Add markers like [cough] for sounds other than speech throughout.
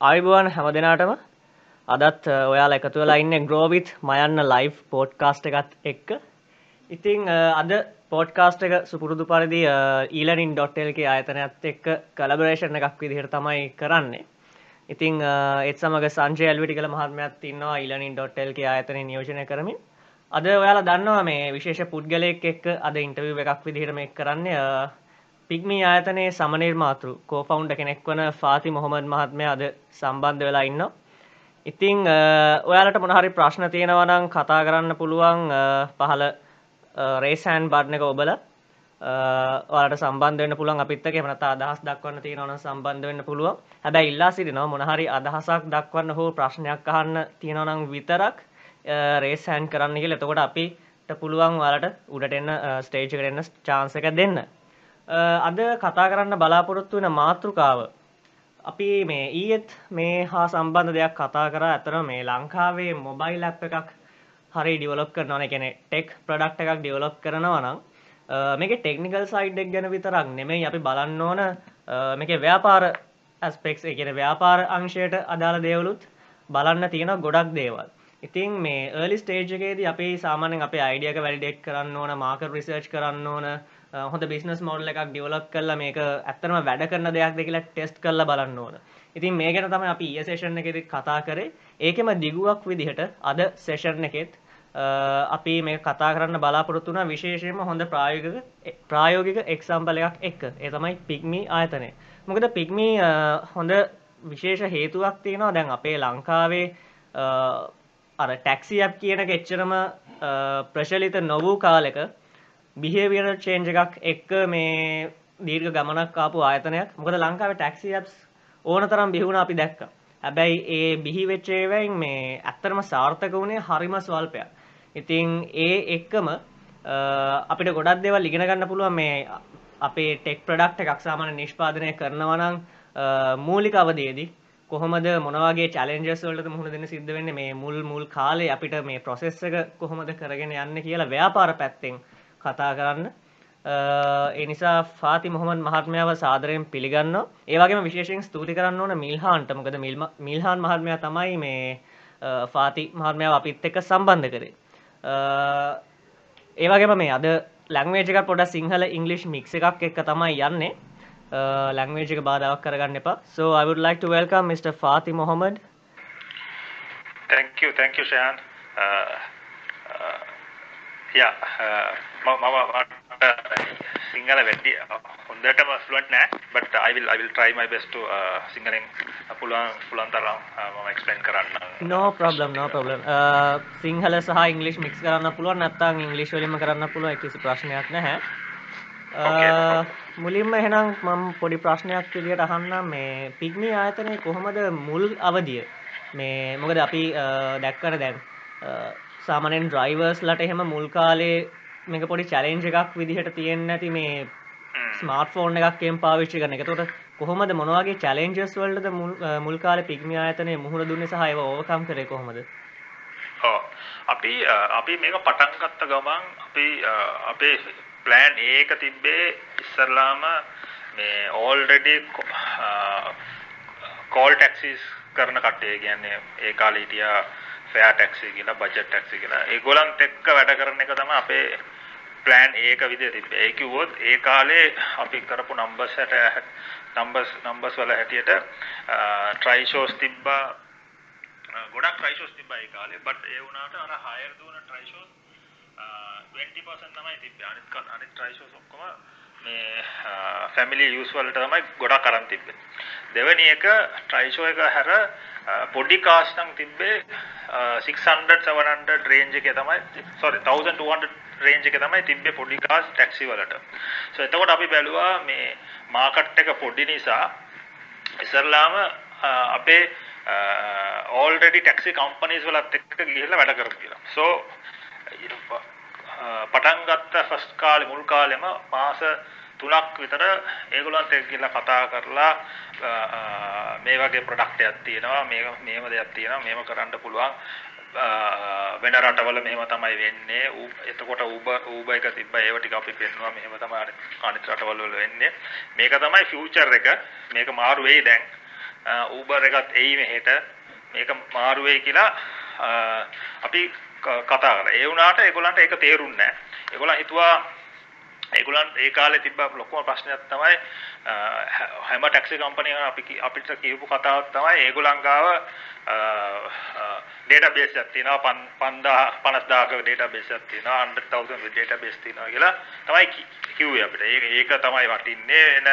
ආයුබෝවන් හැම දෙනාටම අදත් ඔයාලා එකතු වෙලා ඉන්නේ ග්‍රෝවිත් මයන්න ලයිව් පෝඩ්කාස්ට් එකත් එක්ක. ඉතිං අද පෝඩ්කාස්ට් එක සුපුරුදු පරිදි ඊලනින්.ල්ක ආයතනයත් එක්ක කලබරේෂණ එකක් විදිහට තමයි කරන්නේ. ඉතිං එත් සමග සංජය ඇල්විටි කළ මහත්මයක් ඉන්නවා ඊලනින්.ල්ක ආයතනය නියෝජනය කරමින්. අද ඔයාලා දන්නවා මේ විශේෂ පුද්ගලයෙක් එක්ක අද ඉන්ටවිව් එකක් විදිහට මේ කරන්නේ පිග්මී ආයතනයේ සමනිර්මාතෘ කෝෆවුන්ඩ කෙනෙක් වන ෆාති මොහොමද මහත්මය අද සම්බන්ධ වෙලා ඉන්න. ඉතිං ඔයාලට මොනහරි ප්‍රශ්න තියෙනවනං කතා කරන්න පුළුවන් පහල රේසෑන් බඩ්න එක ඔබල. ඔයාට සම්බන්ධවන්න පුළුවන්. අපිත්තක එමනත අදහස් දක්වන්න තියෙනවන සම්බන්ධ වෙන්න පුළුවන්. හැබැ ඉල්ලා සිටිනවා මොනහරි අදහසක් දක්වන්න හෝ ප්‍රශ්නයක් අහන්න තියෙනවනං විතරක් රේසෑන් කරන්න කියල. එතකොට අපිට පුළුවන් වලට උඩට එන්න ස්ටේජ් කරන්න චාන්සක දෙන්න. අද කතා කරන්න බලාපොරොත්තු වෙන මාතෘකාව. අපි මේ ඊයත් මේ හා සම්බන්ධ දෙයක් කතා කර. ඇතර මේ ලංකාවේ මොබයිල් ඇප් එකක් හරි ඩිවලොක් කරනවන කෙනෙ ටෙක් ප්‍රඩක්් එකක් ඩිවලොප් කරනවනම් මේක ටෙක්නිකල් සයිඩ්ඩක් ගැන විතරක් නෙමෙයි අපි බලන්න ඕන. මේක ව්‍යාපාර ඇස්පෙක්ස් එකෙන ව්‍යාපාර අංශයට අදාළ දේවලුත් බලන්න තියෙන ගොඩක් දේවල්. ඉතින් මේ ඒලි ස්ටේජ්ගේද අපි සාමානෙන් අප අයිඩියක වැඩිඩෙක් කරන්න ඕන මාක රිසර්ච් කරන්න ඕන හොඳ බිස්නස් මොඩල් එකක් ඩියවලප් කරලා මේක ඇත්තම වැඩ කරන දෙයක් දෙකිලා ටෙස්ට් කරලා බලන්න ඕන. ඉතින් මේ ගැන තමයි අපි ඊයේ සෙෂන් එකේදී කතා කරේ. ඒකෙම දිගුවක් විදිහට අද සෙෂන් එකෙත් අපි මේ කතා කරන්න බලාපොරොත්තු වුණා විශේෂයෙන්ම හොඳ ප්‍රායෝගික ප්‍රායෝගික එක්සැම්පල් එකක් එක්ක. ඒ තමයි පිග්මි ආයතනය. මොකද පිග්මි හොඳ විශේෂ හේතුවක් තියෙනවා දැන් අපේ ලංකාවේ අර ටැක්සි ඇප් කියන එක එච්චරම ප්‍රචලිත නොවූ කාලෙක බිහේවියරල් චේන්ජ් එකක් එක්ක මේ දීර්ඝ ගමනක් ආපු ආයතනයක් මොකද ලංකාවේ ටැක්සි ඇප්ස් ඕන තරම් බිහි වුණා අපි දැක්කා. හැබැයි ඒ බිහි වෙච්ච ඒවායින් මේ ඇත්තටම සාර්ථක වුණේ හරිම ස්වල්පයක්. ඉතින් ඒ එක්කම අපිට ගොඩක් දේවල් ඉගෙන ගන්න පුළුවන් මේ අපේ ටෙක් ප්‍රොඩක්ට් එකක් සාමාන්‍ය නිෂ්පාදනය කරනවා නම් මූලික අවධියේදී කොහොමද මොනවගේ චැලෙන්ජස් වලට මුහුණ දෙන්න සිද්ධ වෙන්නේ මේ මුල් මුල් කාලේ අපිට මේ ප්‍රොසෙස් එක කොහොමද කරගෙන යන්නේ කියලා ව්‍යාපාර පැත්තෙන් කතා කරන්න. එනිසා ෆාති මොහමන් මහත්මයාව සාදරයෙන් පිළිගන්න ඒවගේම විශේෂෙන් ස්තුති කරන්න ඕන මිල්හාන්ට. මොකද මිල්හාන් මහත්මයා තමයි මේ ෆාති මහත්මයාව අපිත් එක්ක සම්බන්ධ කරේ. ඒවගේම මේ අද ලැංවේජක පොඩ සිංහල ඉංගලිෂ් මික්ස එකක් එක්ක තමයි යන්නේ. ලැංවේජක බාධාවක් කරගන්න එපා. So I would like to welcome Mr. Fati Mohammed Thank you, thank you, Shayan. Uh, uh, uh, මම සිංහල වැඩි හොඳටම ෆ්ලුවන්ට් නෑ. But I will I will try my best to සිංහලෙන් පුළුවන් පුළුවන් තරම් මම explain කරන්න. No problem no problem. Sinhala සහ ඉංග්ලිෂ් මික්ස් කරන්න පුළුවන් නැත්නම් ඉංග්ලිෂ් වලින්ම කරන්න පුළුවන් කිසි ප්‍රශ්නයක් නැහැ. මුලින්ම එහෙනම් මම පොඩි ප්‍රශ්නයක් විදියට අහන්නම්. මේ පිග්මි ආයතනයේ කොහොමද මුල් අවධිය? මේ මොකද අපි දැක්කන දැන් සාමනෙන් ඩ්‍රයිවර්ස්ලට එහෙම මුල් කාලේ මේක පොඩි චැලෙන්ජ් එකක් විදිහට තියෙන්නේ නැති මේ ස්මාර්ට් ෆෝන් එකක් එම් පාවිච්චි කරන එක. එතකොට කොහොමද මොනවගේ චැලෙන්ජස් වලටද මුල් කාලේ පිග්මි ආයතනය මුහුණ දුන්නේ සහ ඒව ඕවර්කම් කරේ කොහොමද? අපි අපි මේක පටන් ගත්ත ගමන් අපි අපේ ප්ලෑන් එක තිබ්බේ ඉස්සරලාම මේ ඕල්රෙඩි කෝල් ටැක්සිස් කරන කට්ටිය කියන්නේ ඒ කාලේ හිටියා ෆෙයා ටැක්සි කියලා බජට් ටැක්සි කියලා. ඒගොල්ලන්ත් එක්ක වැඩ කරන එක තමයි අපේ ප්ලෑන් ඒක විදිහට තිබ්බේ. ඒ කිව්වොත් ඒ කාලේ අපි කරපු නම්බර්ස් හැට නම්බර්ස් නම්බර්ස් වල හැටියට ට්‍රයි ෂෝස් තිබ්බා. ගොඩක් ට්‍රයි ෂෝස් තිබ්බා ඒ කාලේ. බට් ඒ වුණාට අර හයර් දුවන ට්‍රයි ෂෝස් 20% තමයි තිබ්බේ. අනිත් අනිත් ට්‍රයි ෂෝස් ඔක්කොම මේ ෆැමිලි යූස් වලට තමයි ගොඩක් අරන් තිබ්බේ. දෙවෙනි එක ට්‍රයි ෂෝ එක හැර පොඩි කාස් නම් තිබ්බේ 600 700 රේන්ජ් එකේ තමයි sorry 1200 රේන්ජ් එකේ තමයි තිබ්බේ පොඩි කාස් ටැක්සි වලට. so එතකොට අපි බැලුවා මේ මාකට් එක පොඩි නිසා ඉස්සරලාම අපේ already taxi companies වලත් එක්ක ගිහිල්ලා වැඩ කරමු කියලා. so පටන් ගත්ත ෆස්ට් කාලේ මුල් කාලෙම මාස තුනක් විතර ඒගොල්ලන්ට ගිහිල්ලා කතා කරලා මේ වගේ ප්‍රොඩක්ට් එකක් තියෙනවා මේක මේව දෙයක් තියෙනවා මේව කරන්න පුළුවන්. වෙන රටවල මෙහෙම තමයි වෙන්නේ. එතකොට Uber Uber එක තිබ්බා ඒව ටික අපි පෙන්නුවා මෙහෙම තමයි අනිත් රටවල වල වෙන්නේ. මේක තමයි ෆියුචර් එක. මේක මාරු වෙයි දැන්. Uber එකත් එයි මෙහෙට. මේක මාරු වෙයි කියලා අපි කතා කරා. ඒ වුණාට ඒගොල්ලන්ට ඒක තේරුන්නේ නැහැ. ඒගොල්ලන් හිතුවා ඒගොල්ලන් ඒ කාලේ තිබ්බ ලොකුම ප්‍රශ්නයක් තමයි හැම ටැක්සි කම්පැනියකම අපි අපිට කියපු කතාවක් තමයි ඒගොල්ලන් ගාව ඩේටාබේස් එකක් තියෙනවා 5000 50000ක ඩේටාබේස් එකක් තියෙනවා 100000 ඩේටාබේස් තියෙනවා කියලා තමයි කිව්වේ අපිට. ඒක ඒක තමයි වටින්නේ එන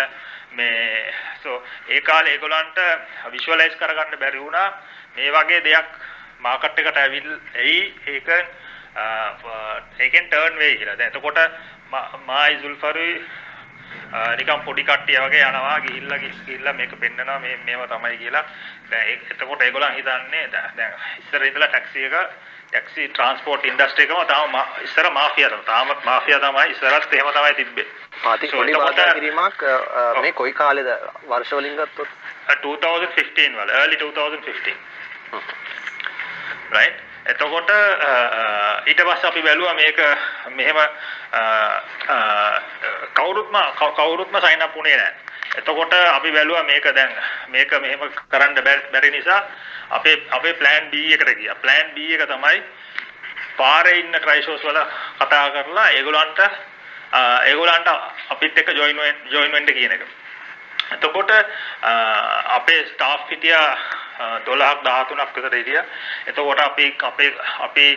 මේ සෝ ඒ කාලේ ඒගොල්ලන්ට විෂුවලයිස් කරගන්න බැරි වුණා මේ වගේ දෙයක් මාකට් එකට ඇවිල් එයි ඒක ඒකෙන් ටර්න් වෙයි කියලා. දැන් එතකොට මායි සුල්ෆරුයි නිකන් පොඩි කට්ටිය වගේ යනවා ගිහිල්ලා ගිහිල්ලා මේක පෙන්නනවා මේ මේව තමයි කියලා. දැන් එතකොට ඒගොල්ලන් හිතන්නේ දැන් ඉස්සර ඉඳලා ටැක්සි එක ටැක්සි ට්‍රාන්ස්පෝර්ට් ඉන්ඩස්ට්‍රි එකම තාම ඉස්සර මාෆියා තමයි. තාම මාෆියා තමයි ඉස්සරත් එහෙම තමයි තිබ්බේ. පාති පොඩි වාදා කිරීමක් මේ කොයි කාලෙද වර්ෂ වලින් ගත්තොත් 2015 වල early 2015 right එතකොට ඊට පස්සේ අපි බැලුවා මේක මෙහෙම කවුරුත්ම කවුරුත්ම සයින් අප් වුණේ නැහැ. එතකොට අපි බැලුවා මේක දැන් මේක මෙහෙම කරන්න බැරි නිසා අපේ අපේ plan B එකට ගියා. plan B එක තමයි පාරේ ඉන්න ට්‍රයිෂෝස් වල කතා කරලා ඒගොල්ලන්ට ඒගොල්ලන්ට අපිත් එක්ක ජොයින් ජොයින් වෙන්න කියන එක. එතකොට අපේ ස්ටාෆ් හිටියා 12ක් 13ක් විතර හිටියා. එතකොට අපි අපේ අපි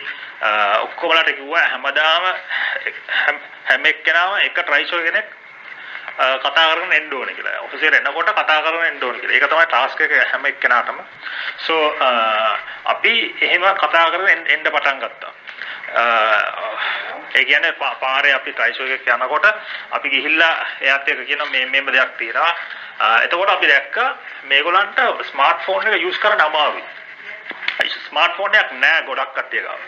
ඔක්කොමලට කිව්වා හැමදාම හැම එක්කෙනාම එක ට්‍රයිෂෝ කෙනෙක් කතා කරගෙන එන්න ඕනේ කියලා. ඔෆිස් එකට එනකොට කතා කරගෙන එන්න ඕනේ කියලා. ඒක තමයි ටාස්ක් එක හැම එක්කෙනාටම. සෝ අපි එහෙම කතා කරගෙන එන්න පටන් ගත්තා. ඒ කියන්නේ පාරේ අපි ට්‍රයිෂෝ එකක් යනකොට අපි ගිහිල්ලා එයාත් එක්ක කියන මේ මේම දෙයක් තියෙනවා. එතකොට අපි දැක්කා මේගොල්ලන්ට ස්මාර්ට්ෆෝන් එක යූස් කරන්න අමාරුයි. ස්මාර්ට්ෆෝන් එකක් නෑ ගොඩක් කට්ටිය ගාව.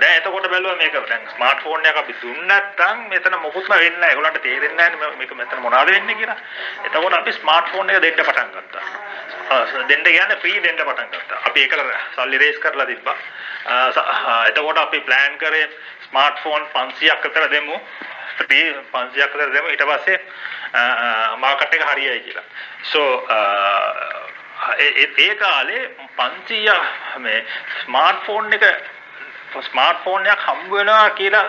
දැන් එතකොට බැලුවා මේක දැන් ස්මාර්ට්ෆෝන් එකක් අපි දුන්න නැත්නම් මෙතන මොකුත්ම වෙන්නේ නැහැ. ඒගොල්ලන්ට තේරෙන්නේ නැහැ මේක මෙතන මොනවද වෙන්නේ කියලා. එතකොට අපි ස්මාර්ට්ෆෝන් එක දෙන්න පටන් ගත්තා. දෙන්න කියන්නේ ෆ්‍රී දෙන්න පටන් ගත්තා. අපි ඒකට සල්ලි රේස් කරලා තිබ්බා. එතකොට අපි ප්ලෑන් කරේ ස්මාර්ට්ෆෝන් 500ක් අතර දෙමු. ෆ්‍රී 500ක් අතර දෙමු. ඊට පස්සේ මාකට් එක හරියයි කියලා. so ඒ කාලේ 500 මේ ස්මාර්ට්ෆෝන් එක ස්මාර්ට්ෆෝන් එකක් හම්බ වෙනවා කියලා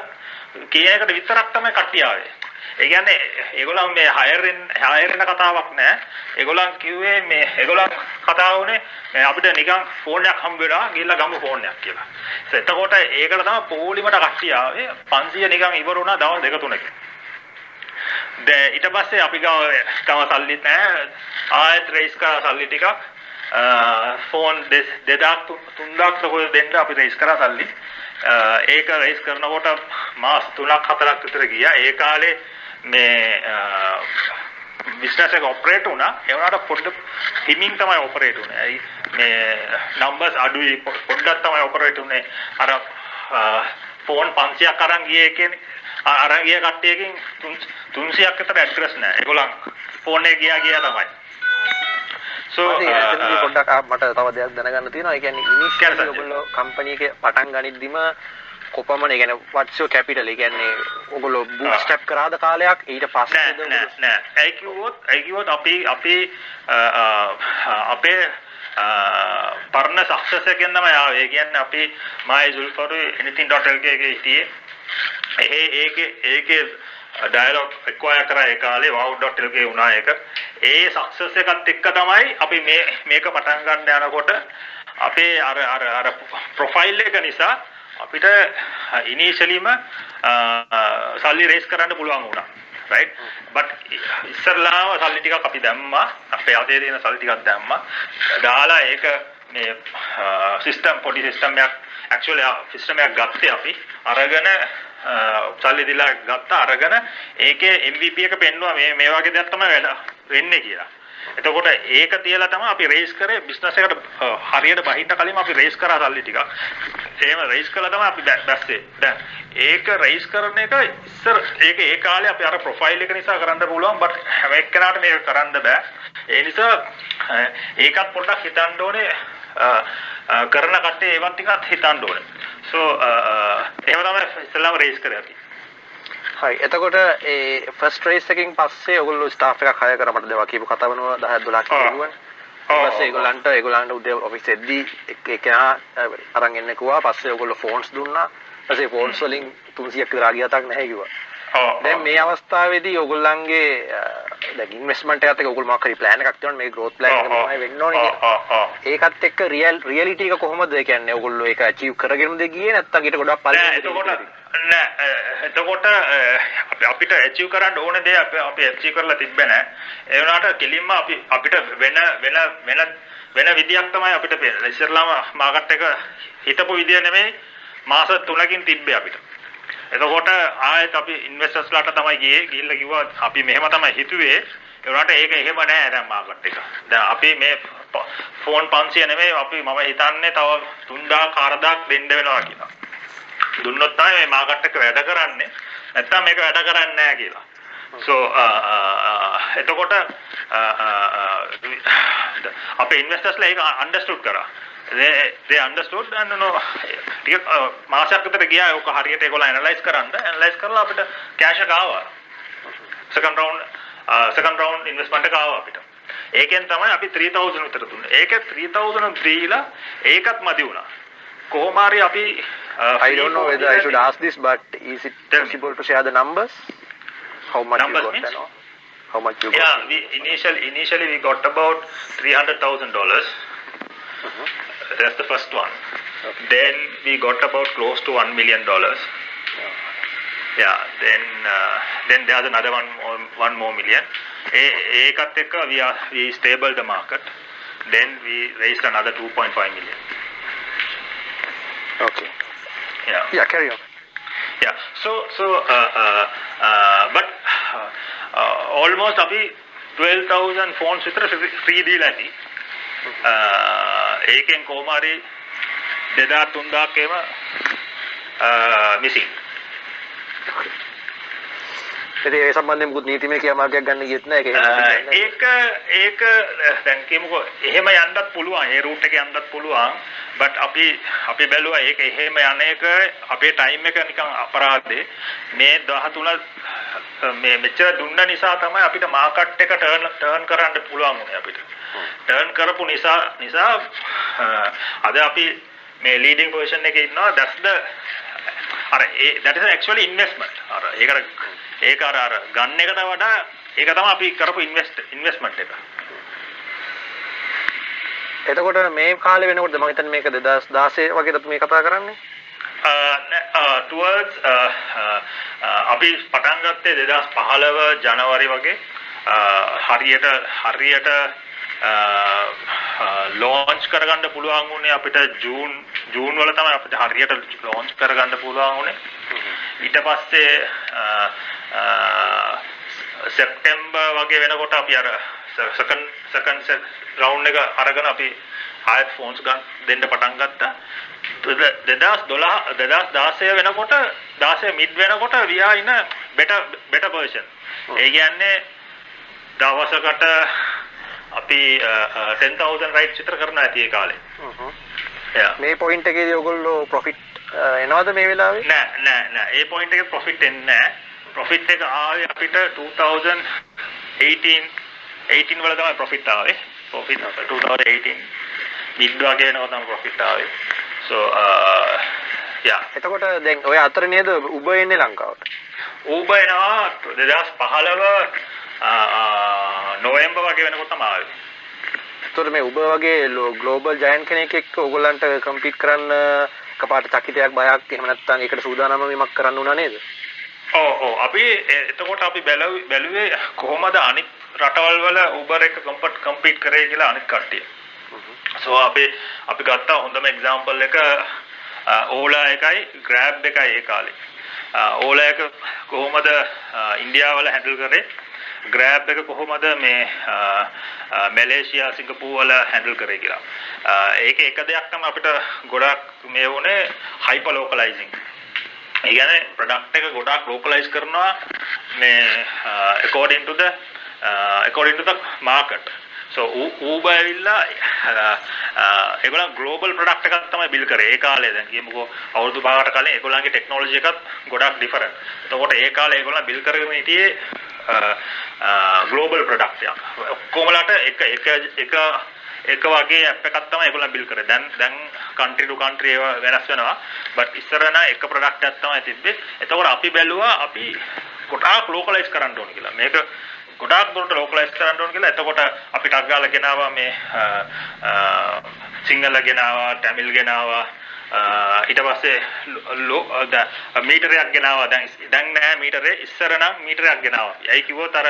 කියන එකට විතරක් තමයි කට්ටිය ආවේ. ඒ කියන්නේ ඒගොල්ලන් මේ හයර් හයර් වෙන කතාවක් නෑ. ඒගොල්ලන් කිව්වේ මේ ඒගොල්ලන් කතා වුණේ අපිට නිකන් ෆෝන් එකක් හම්බ වෙනවා ගිහිල්ලා ගමු ෆෝන් එකක් කියලා. එතකොට ඒකට තමයි පොලිමට කට්ටිය ආවේ 500 නිකන් ඉවර වුණා දවස් දෙක තුනකින්. දැන් ඊට පස්සේ අපි ගාව තව සල්ලි නැහැ. ආයෙත් රේස් කරා සල්ලි ටිකක්. ෆෝන් 2000 3000 කොහෙද දෙන්න අපි රේස් කරා සල්ලි. ඒක රේස් කරනකොට මාස 3ක් 4ක් විතර ගියා. ඒ කාලේ මේ බිස්නස් එක ඔපරේට් වුණා. ඒ වුණාට පොඩ්ඩ හිමින් තමයි ඔපරේට් වුනේ. ඇයි මේ නම්බර්ස් අඩුයි පොඩ්ඩක් තමයි ඔපරේට් වුනේ. අර ෆෝන් 500ක් අරන් ගියේ කියන්නේ අරන් ගිය කට්ටියකින් 300ක් විතර ඇඩ්‍රස් නැහැ. ඒගොල්ලන් ෆෝන් එක ගියා ගියා තමයි. So පොඩ්ඩක් මට තව දෙයක් දැනගන්න තියෙනවා. ඒ කියන්නේ ඉනිෂියලි ඔයගොල්ලෝ කම්පැනි එක පටන් ගනිද්දිම කොපමණ your capital? ඒ කියන්නේ ඔයගොල්ලෝ bootstrap කරාද කාලයක් ඊට පස්සේ ඒ කිව්වොත් අපි අපි අපේ පරණ තමයි ආවේ. ඒ කියන්නේ අපි මායි සුල්ෆරු anything.lk එකේ හිටියේ. ඒ ඒකේ ඒකේ ඩයලොග් එක්වයර් කරා ඒ කාලේ wow.lk වුණා ඒක. ඒ සක්සස් එකත් එක්ක තමයි අපි මේ මේක පටන් ගන්න යනකොට අපේ අර අර අර ප්‍රොෆයිල් එක නිසා අපිට ඉනිෂියලිම සල්ලි රේස් කරන්න පුළුවන් වුණා. right but ඉස්සරලාම සල්ලි ටිකක් අපි දැම්මා අපේ අතේ තියෙන සල්ලි ටිකක් දැම්මා දාලා ඒක මේ සිස්ටම් පොඩි සිස්ටම් එකක් actually සිස්ටම් එකක් ගත්තේ අපි අරගෙන සල්ලි දීලා ගත්ත අරගෙන ඒකේ MVP එක පෙන්නුවා මේ මේ වගේ දෙයක් තමයි වෙන්නේ කියලා එතකොට ඒක තියලා තමයි අපි රේස් කරේ බිස්නස් එකට හරියට බහින්න කලින් අපි රේස් කරා සල්ලි ටිකක්. එහෙම රේස් කළා තමයි අපි බැස්සේ. දැන් ඒක රේස් කරන එක ඉස්සර ඒක ඒ කාලේ අපි අර ප්‍රොෆයිල් එක නිසා කරන්න පුළුවන් බට් හැම එක්කෙනාට මේක කරන්න බෑ. ඒ නිසා ඒකත් පොඩ්ඩක් හිතන්න ඕනේ කරන කට්ටිය ඒවත් ටිකත් හිතන්න ඕනේ. so එහෙම තමයි ඉස්සෙල්ලාම රේස් කරේ අපි. හරි. එතකොට ඒ ෆස්ට් රේස් එකකින් පස්සේ ඔයගොල්ලෝ ස්ටාෆ් එකක් හයර් කරා මට දේවා කියපු කතාව වෙනවා 10 12 කිව්වනේ. ඊපස්සේ ඒගොල්ලන්ට ඒගොල්ලන්ට උදේ ඔෆිස් එද්දී එකනා අරන් එන්න කිව්වා. පස්සේ ඔයගොල්ලෝ ෆෝන්ස් දුන්නා. ඊපස්සේ ෆෝන්ස් වලින් 300ක් විතර ආගියතක් නැහැ කිව්වා. දැන් මේ අවස්ථාවේදී ඔයගොල්ලන්ගේ දැන් ඉන්වෙස්ට්මන්ට් එකත් එක්ක ඔයගොල්ලෝ මොකක් හරි ප්ලෑන් එකක් තියෙනවා මේ එක තමයි වෙන්න ඒකත් එක්ක රියල් රියැලිටි එක කොහොමද කියන්නේ? ඔයගොල්ලෝ ඒක අචීව් කරගෙනද ගියේ නැත්නම් ඊට ගොඩක් පල්ලෙහාට එතකොට අපිට ඇචීව් කරන්න ඕන දේ අපි අපි ඇචීව් කරලා තිබ්බේ නෑ. ඒ වුණාට කෙලින්ම අපි අපිට වෙන වෙන වෙන වෙන විදියක් තමයි අපිට පේන්නේ. ඉස්සරලාම මාකට් එක හිතපු විදිය නෙමෙයි මාස 3කින් තිබ්බේ අපිට එතකොට ආයෙත් අපි ඉන්වෙස්ටර්ස්ලාට තමයි ගියේ ගිහිල්ලා කිව්වා අපි මෙහෙම තමයි හිතුවේ ඒ වුණාට ඒක එහෙම නෑ දැන් මාකට් එක. දැන් අපි මේ ෆෝන් 500 නෙමෙයි අපි මම හිතන්නේ තව 3000 4000ක් දෙන්න වෙනවා කියලා. දුන්නොත් තමයි මේ මාකට් එක වැඩ කරන්නේ. නැත්තම් මේක වැඩ කරන්නේ නැහැ කියලා. so එතකොට අපේ ඉන්වෙස්ටර්ස්ලා ඒක අන්ඩර්ස්ටුඩ් කරා. They they understood. And no ටික මාසයක් විතර ගියා ඔක හරියට ඒගොල්ලෝ ඇනලයිස් කරන්න. ඇනලයිස් කරලා අපිට කෑෂ් එක ආවා. Second round second round investment එක ආවා අපිට. ඒකෙන් තමයි අපි 3000 විතර දුන්නේ. ඒක 3000 දීලා ඒකත් මදි වුණා. කොහොම හරි අපි uh, I don't know whether I should ask this but is it possible to share the numbers? How much numbers you got means? all? how much you yeah got we initially initially we got about 300000 dollars. Mhm. that's the first one Okay. then we got about close to 1 million dollars yeah then uh, then there's another one more, one more million ඒ ඒකත් එක්ක we are we stable the market then we raised another 2.5 million okay yeah yeah carry on yeah so so uh, uh, uh, but uh, uh, almost අපි 12000 phones විතර free දීලා ඇති uh, ඒකෙන් කොහොම හරි 2000 3000ක් එහෙම uh, missing. ඉතින් ඒ සම්බන්ධයෙන් මුකුත් නීතිමය ක්‍රියාමාර්ගයක් ගන්න ගියෙත් නැහැ ඒක. ඒක ඒක දැන් කියමුකෝ එහෙම යන්නත් පුළුවන් ඒ රූට් එකේ යන්නත් පුළුවන් බට් අපි අපි බැලුවා ඒක එහෙම යන එක අපේ ටයිම් එක නිකන් අපරාධේ. මේ 13 මේ මෙච්චර දුන්න නිසා තමයි අපිට මාකට් එක ටර්න් ටර්න් කරන්න පුළුවන් උනේ අපිට. ටර්න් කරපු නිසා නිසා අද අපි මේ ලීඩින් පොසිෂන් එකේ ඉන්නවා. That's the අර ඒ that is actually investment. අර ඒකට ඒක අර අර ගන්න එකට වඩා ඒක තමයි අපි කරපු ඉන්වෙස්ට් ඉන්වෙස්ට්මන්ට් එක. එතකොට මේ කාලේ වෙනකොට මම හිතන්නේ මේක 2016 වගේද මේ කතා කරන්නේ? towards අපි පටන් ගත්තේ 2015 ජනවාරි වගේ. හරියට හරියට ලෝන්ච් කරගන්න පුළුවන් වුණේ අපිට ජූන් ජූන් වල තමයි අපිට හරියට ලෝන්ච් කරගන්න පුළුවන් වුණේ. ඊට පස්සේ සෙප්ටැම්බර් වගේ වෙනකොට අපි අර සෙකන්ඩ් සෙකන්ඩ් රවුන්ඩ් එක අරගෙන අපි ආයෙත් ෆෝන්ස් ගන්න දෙන්න පටන් ගත්තා 2012 2016 වෙනකොට 16 මිඩ් වෙනකොට we are in a better better version. ඒ කියන්නේ දවසකට අපි 10000 රයිඩ්ස් විතර කරනවා ඇති ඒ කාලේ. මේ පොයින්ට් එකේදී ඔයගොල්ලෝ ප්‍රොෆිට් එනවද මේ වෙලාවේ නෑ නෑ නෑ ඒ පොයින්ට් එකේ ප්‍රොෆිට් එන්නේ නෑ. ප්‍රොෆිට් එක ආවේ අපිට 2018 18 වල තමයි ප්‍රොෆිට් ආවේ. ප්‍රොෆිට් 2018 මිඩ් වගේ වෙනවා තමයි ප්‍රොෆිට් ආවේ. so uh, yeah එතකොට දැන් ඔය අතර නේද උබ එන්නේ ලංකාවට ඌබ එනවා 2015 නොවැම්බර් වගේ වෙනකොට තමයි ආවේ. එතකොට මේ උබ වගේ ග්ලෝබල් ජයන්ට් කෙනෙක් එක්ක ඕගොල්ලන්ට කම්පීට් කරන්න එකපාරට චකිතයක් බයක් එහෙම නැත්නම් ඒකට සූදානම් වීමක් කරන්න උනා නේද ඔව් ඔව් අපි එතකොට අපි බැලුවේ කොහොමද අනිත් රටවල් වල Uber එක කම්පට් කම්පීට් කරේ කියලා අනිත් කට්ටිය. so අපි අපි ගත්තා හොඳම එක්සැම්පල් එක ඕලා එකයි Grab එකයි ඒ කාලේ. ඕලා එක කොහොමද ඉන්දියාවල හැන්ඩල් කරේ Grab එක කොහොමද මේ මැලේසියා සිංගප්පූර් වල හැන්ඩල් කරේ කියලා. ඒක එක දෙයක් තමයි අපිට ගොඩක් මේ වුණේ හයිපර් ලෝකලයිසිං. ඒ කියන්නේ ප්‍රොඩක්ට් එක ගොඩාක් ලෝකලයිස් කරනවා මේ according to the uh, according to the market සෝ ඌබර් ඇවිල්ලා ඒගොල්ලන් ග්ලෝබල් ප්‍රොඩක්ට් එකක් තමයි බිල් කරේ ඒ කාලේ දැන් කියමුකෝ අවුරුදු 5කට කලින් ඒගොල්ලන්ගේ ටෙක්නොලොජි එකත් ගොඩක් ඩිෆරන්ට්. එතකොට ඒ කාලේ ඒගොල්ලන් බිල් කරගෙන හිටියේ ග්ලෝබල් ප්‍රොඩක්ට් එකක්. ඔක්කොමලට එක එක එක එක වගේ ඇප් එකක් තමයි ඒගොල්ලන් බිල් කරේ. දැන් දැන් country to country ඒවා වෙනස් වෙනවා. but ඉස්සර නම් එක ප්‍රොඩක්ට් එකක් තමයි තිබ්බේ. එතකොට අපි බැලුවා අපි ගොඩාක් ලෝකලයිස් කරන්න ඕන කියලා. මේක ගොඩාක් දුරට ලෝකලයිස් කරන්න ඕන කියලා. එතකොට අපි ටක් ගාලා ගෙනාවා මේ සිංහල ගෙනාවා, තමිල් ගෙනාවා, ඊට පස්සේ මීටරයක් ගෙනාවා දැන් දැන් නෑ මීටරේ ඉස්සර නම් මීටරයක් ගෙනාවා. ඇයි කිව්වොත් අර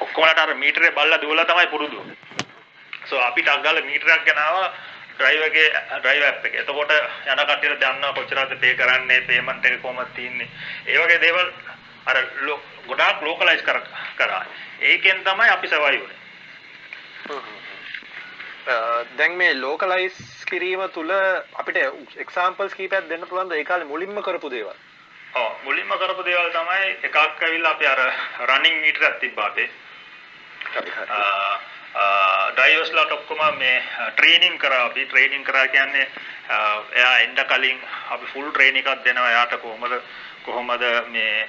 ඔක්කොමලට අර මීටරේ බල්ලා දුවලා තමයි පුරුදු. සෝ අපි ටක් ගාලා මීටරයක් ගෙනාවා ඩ්‍රයිව් එකේ ඩ්‍රයිව් ඇප් එක. එතකොට යන කට්ටියට දන්නවා කොච්චරද පේ කරන්නේ, පේමන්ට් එක කොහොමද තියෙන්නේ. ඒ වගේ දේවල් අර ගොඩාක් ලෝකලයිස් කර කරා. ඒකෙන් තමයි අපි සර්වයිව් වුනේ. දැන් මේ ලෝකලයිස් කිරීම තුල අපිට එක්සාම්පල්ස් කීපයක් දෙන්න පුළුවන්ද ඒ කාලේ මුලින්ම කරපු දේවල්? ඔව් මුලින්ම කරපු දේවල් තමයි එකක් ඇවිල්ලා අපි අර රනින් මීටරයක් තිබ්බා අපේ. ඩ්‍රයිවර්ස්ලාට ඔක්කොම මේ ට්‍රේනින් කරා. අපි ට්‍රේනින් කරා කියන්නේ එයා එන්න කලින් අපි ෆුල් ට්‍රේනින් එකක් දෙනවා. එයාට කොහොමද කොහොමද මේ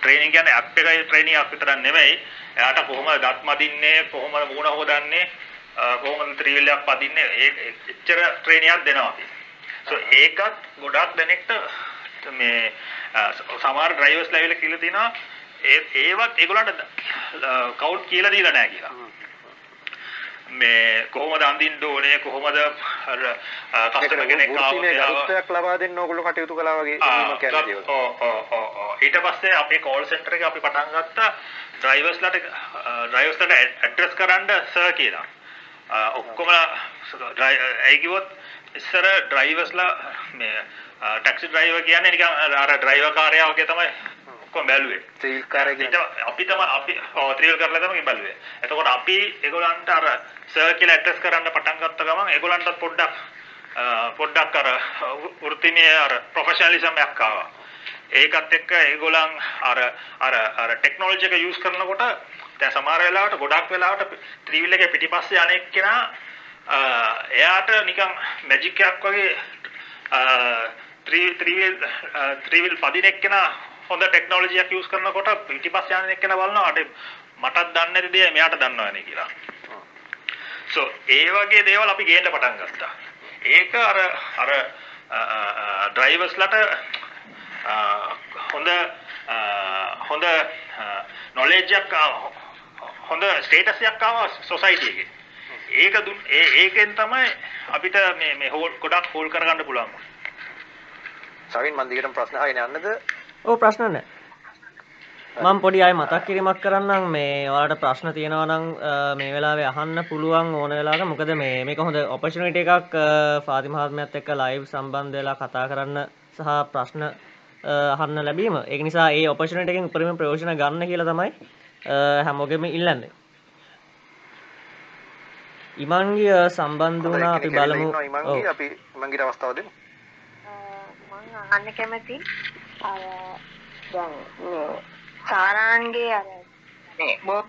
ට්‍රේනින් කියන්නේ ඇප් එකයි ට්‍රේනින් එකක් විතරක් නෙමෙයි. එයාට කොහොමද දත් මදින්නේ කොහොමද මූණ හොදන්නේ කොහොමද ත්‍රිවිලයක් පදින්නේ? ඒ එච්චර ට්‍රේනියක් දෙනවා අපි. සෝ ඒකත් ගොඩක් දෙනෙක්ට මේ සමහර ඩ්‍රයිවර්ස් ලෙවල් එක කියලා තිනවා. ඒ ඒවත් ඒගොල්ලන්ට කවුන්ට් කියලා දීලා නැහැ කියලා. මේ කොහොමද අඳින්න ඕනේ කොහොමද අර කස්ටමර් කෙනෙක් ආවොත් ලබා දෙන්න ඕගොල්ලෝ කටයුතු කළා වගේ එහෙම කියන්නේ ඔව් ඔව් ඔව් ඊට පස්සේ අපේ කෝල් සෙන්ටර් එක අපි පටන් ගත්තා. ඩ්‍රයිවර්ස්ලාට ඩ්‍රයිවර්ස්ලාට ඇඩ්‍රස් කරන්න සර් කියලා. ඔක්කොම ඇයි කිව්වොත් ඉස්සර ඩ්‍රයිවර්ස්ලා මේ ටැක්සි ඩ්‍රයිවර් කියන්නේ නිකන් අර ඩ්‍රයිවර් කාර්යය වගේ තමයි ඔක්කොම බැලුවේ. ත්‍රිවිල් කාර්ය කියන්නේ අපි තමයි අපි ඔව් ත්‍රිවිල් කරලා තමයි බැලුවේ. එතකොට අපි ඒගොල්ලන්ට අර සර් කියලා ඇඩ්‍රස් කරන්න පටන් ගත්ත ගමන් ඒගොල්ලන්ට පොඩ්ඩක් පොඩ්ඩක් අර වෘත්තිමය අර ප්‍රොෆෙෂනලිසම් එකක් ආවා. ඒකත් එක්ක ඒගොල්ලන් අර අර අර ටෙක්නොලොජි එක යූස් කරනකොට දැන් සමහර වෙලාවට ගොඩක් වෙලාවට ත්‍රිවිල් එකේ පිටිපස්සේ අනෙක් කෙනා එයාට නිකන් මැජික් එකක් වගේ ත්‍රිවිල් ත්‍රිවිල් පදින එක්කෙනා හොඳ ටෙක්නොලොජි එකක් යූස් කරනකොට පිටිපස්සේ යන එක්කෙනා බලනවා අර මටත් දන්නේ නැති දේ මෙයාට දන්නවනේ කියලා. සෝ ඒ වගේ දේවල් අපි ගේන්න පටන් ගත්තා. ඒක අර අර ඩ්‍රයිවර්ස්ලට හොඳ හොඳ නොලෙජ් එකක් හොඳ ස්ටේටස් එකක් ආවා සොසයිටි එකේ. ඒක දුන් ඒ ඒකෙන් තමයි අපිට මේ මේ හෝල් ගොඩක් හෝල් කරගන්න පුළුවන්. සවින් මන් දිගටම ප්‍රශ්න අහගෙන යන්නද? ඔව් ප්‍රශ්න නැහැ. මම පොඩි අය මතක් කිරීමක් කරන්නම් මේ ඔයාලට ප්‍රශ්න තියෙනවා නම් මේ වෙලාවේ අහන්න පුළුවන් ඕන වෙලාවක මොකද මේ මේක හොඳ ඔපචුනිටි එකක් ෆාති මහත්මයාත් එක්ක ලයිව් සම්බන්ධ වෙලා කතා කරන්න සහ ප්‍රශ්න අහන්න ලැබීම. ඒක නිසා ඒ ඔපචුනිටි එකෙන් උපරිම ප්‍රයෝජන ගන්න කියලා තමයි හැමෝගෙම ඉල්ලන්නේ. ඉමන්ගිය සම්බන්ධ වුණා අපි බලමු. ඉමන්ගිය අපි ඉමන්ගිට අවස්ථාව දෙමු. මම අහන්න කැමති අර දැන් මේ සාරාන්ගේ අර මේ බොබ්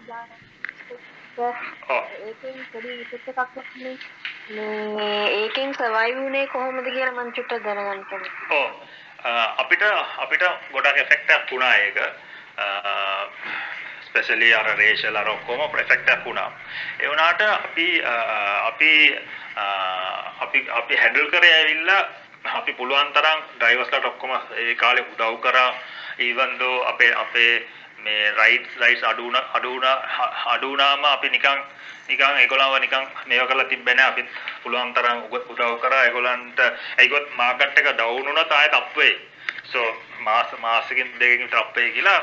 ඒකෙන් පොඩි විශේෂ එකක් නේ මේ ඒකෙන් සර්වයිව් වුණේ කොහොමද කියලා මම චුට්ටක් දැනගන්න කැමතියි. ඔව් අපිට අපිට ගොඩක් එෆෙක්ට් එකක් වුණා ඒක. ස්පෙෂලි අර රේෂල් අර ඔක්කොම එෆෙක්ට් එකක් වුණා. ඒ වුණාට අපි අපි අපි අපි හැන්ඩල් කරේ ඇවිල්ලා අපි පුළුවන් තරම් ඩ්‍රයිවර්ස්ලාට ඔක්කොම ඒ කාලේ උදව් කරා. Even though අපේ අපේ මේ රයිට්ස් රයිට්ස් අඩු වුණා අඩු වුණා අඩු වුණාම අපි නිකන් නිකන් ඒගොල්ලන්ව නිකන් මේව කරලා තිබ්බේ නැහැ. අපි පුළුවන් තරම් උදව් කරා. ඒගොල්ලන්ට ඒකත් මාකට් එක ඩවුන් වුණා තායත් අප් වෙයි. So මාස මාසකින් දෙකකින් විතර අප් වෙයි කියලා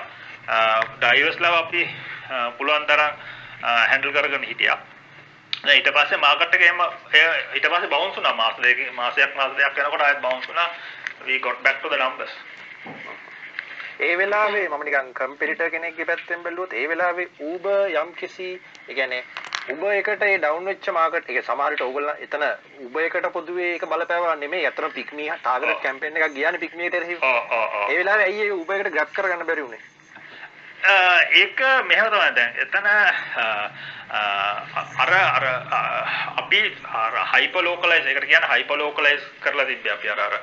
ඩ්‍රයිවර්ස්ලා අපි පුළුවන් තරම් හැන්ඩල් කරගෙන හිටියා. දැන් ඊට පස්සේ මාකට් එක එහෙම ඊට පස්සේ බවුන්ස් වුණා. මාස දෙකකින් මාසයක් මාස දෙකක් යනකොට ආයෙත් බවුන්ස් වුණා. We got back to the numbers. ඒ වෙලාවේ මම නිකන් කම්පිටිටර් කෙනෙක්ගේ පැත්තෙන් බැලුවොත් ඒ වෙලාවේ Uber යම් කිසි ඒ කියන්නේ Uber එකට ඒ ඩවුන් වෙච්ච මාකට් එක සමහර විට ඕගොල්ලෝ එතන Uber එකට පොදුවේ ඒක බලපෑවා නෙමෙයි. අතන පික්මී ටාගට් කැම්පේන් එකක් ගියානේ පික්මීට එරෙහිව. ඔව් ඔව් ඔව්. ඒ වෙලාවේ ඇයි ඒ Uber එකට ග්‍රැබ් කරගන්න බැරි වුනේ ඒක මෙහෙම තමයි දැන් එතන අර අර අපි හයිපර් ලෝකලයිස් ඒකට කියන්නේ හයිපර් ලෝකලයිස් කරලා තිබ්බේ අපි අර අර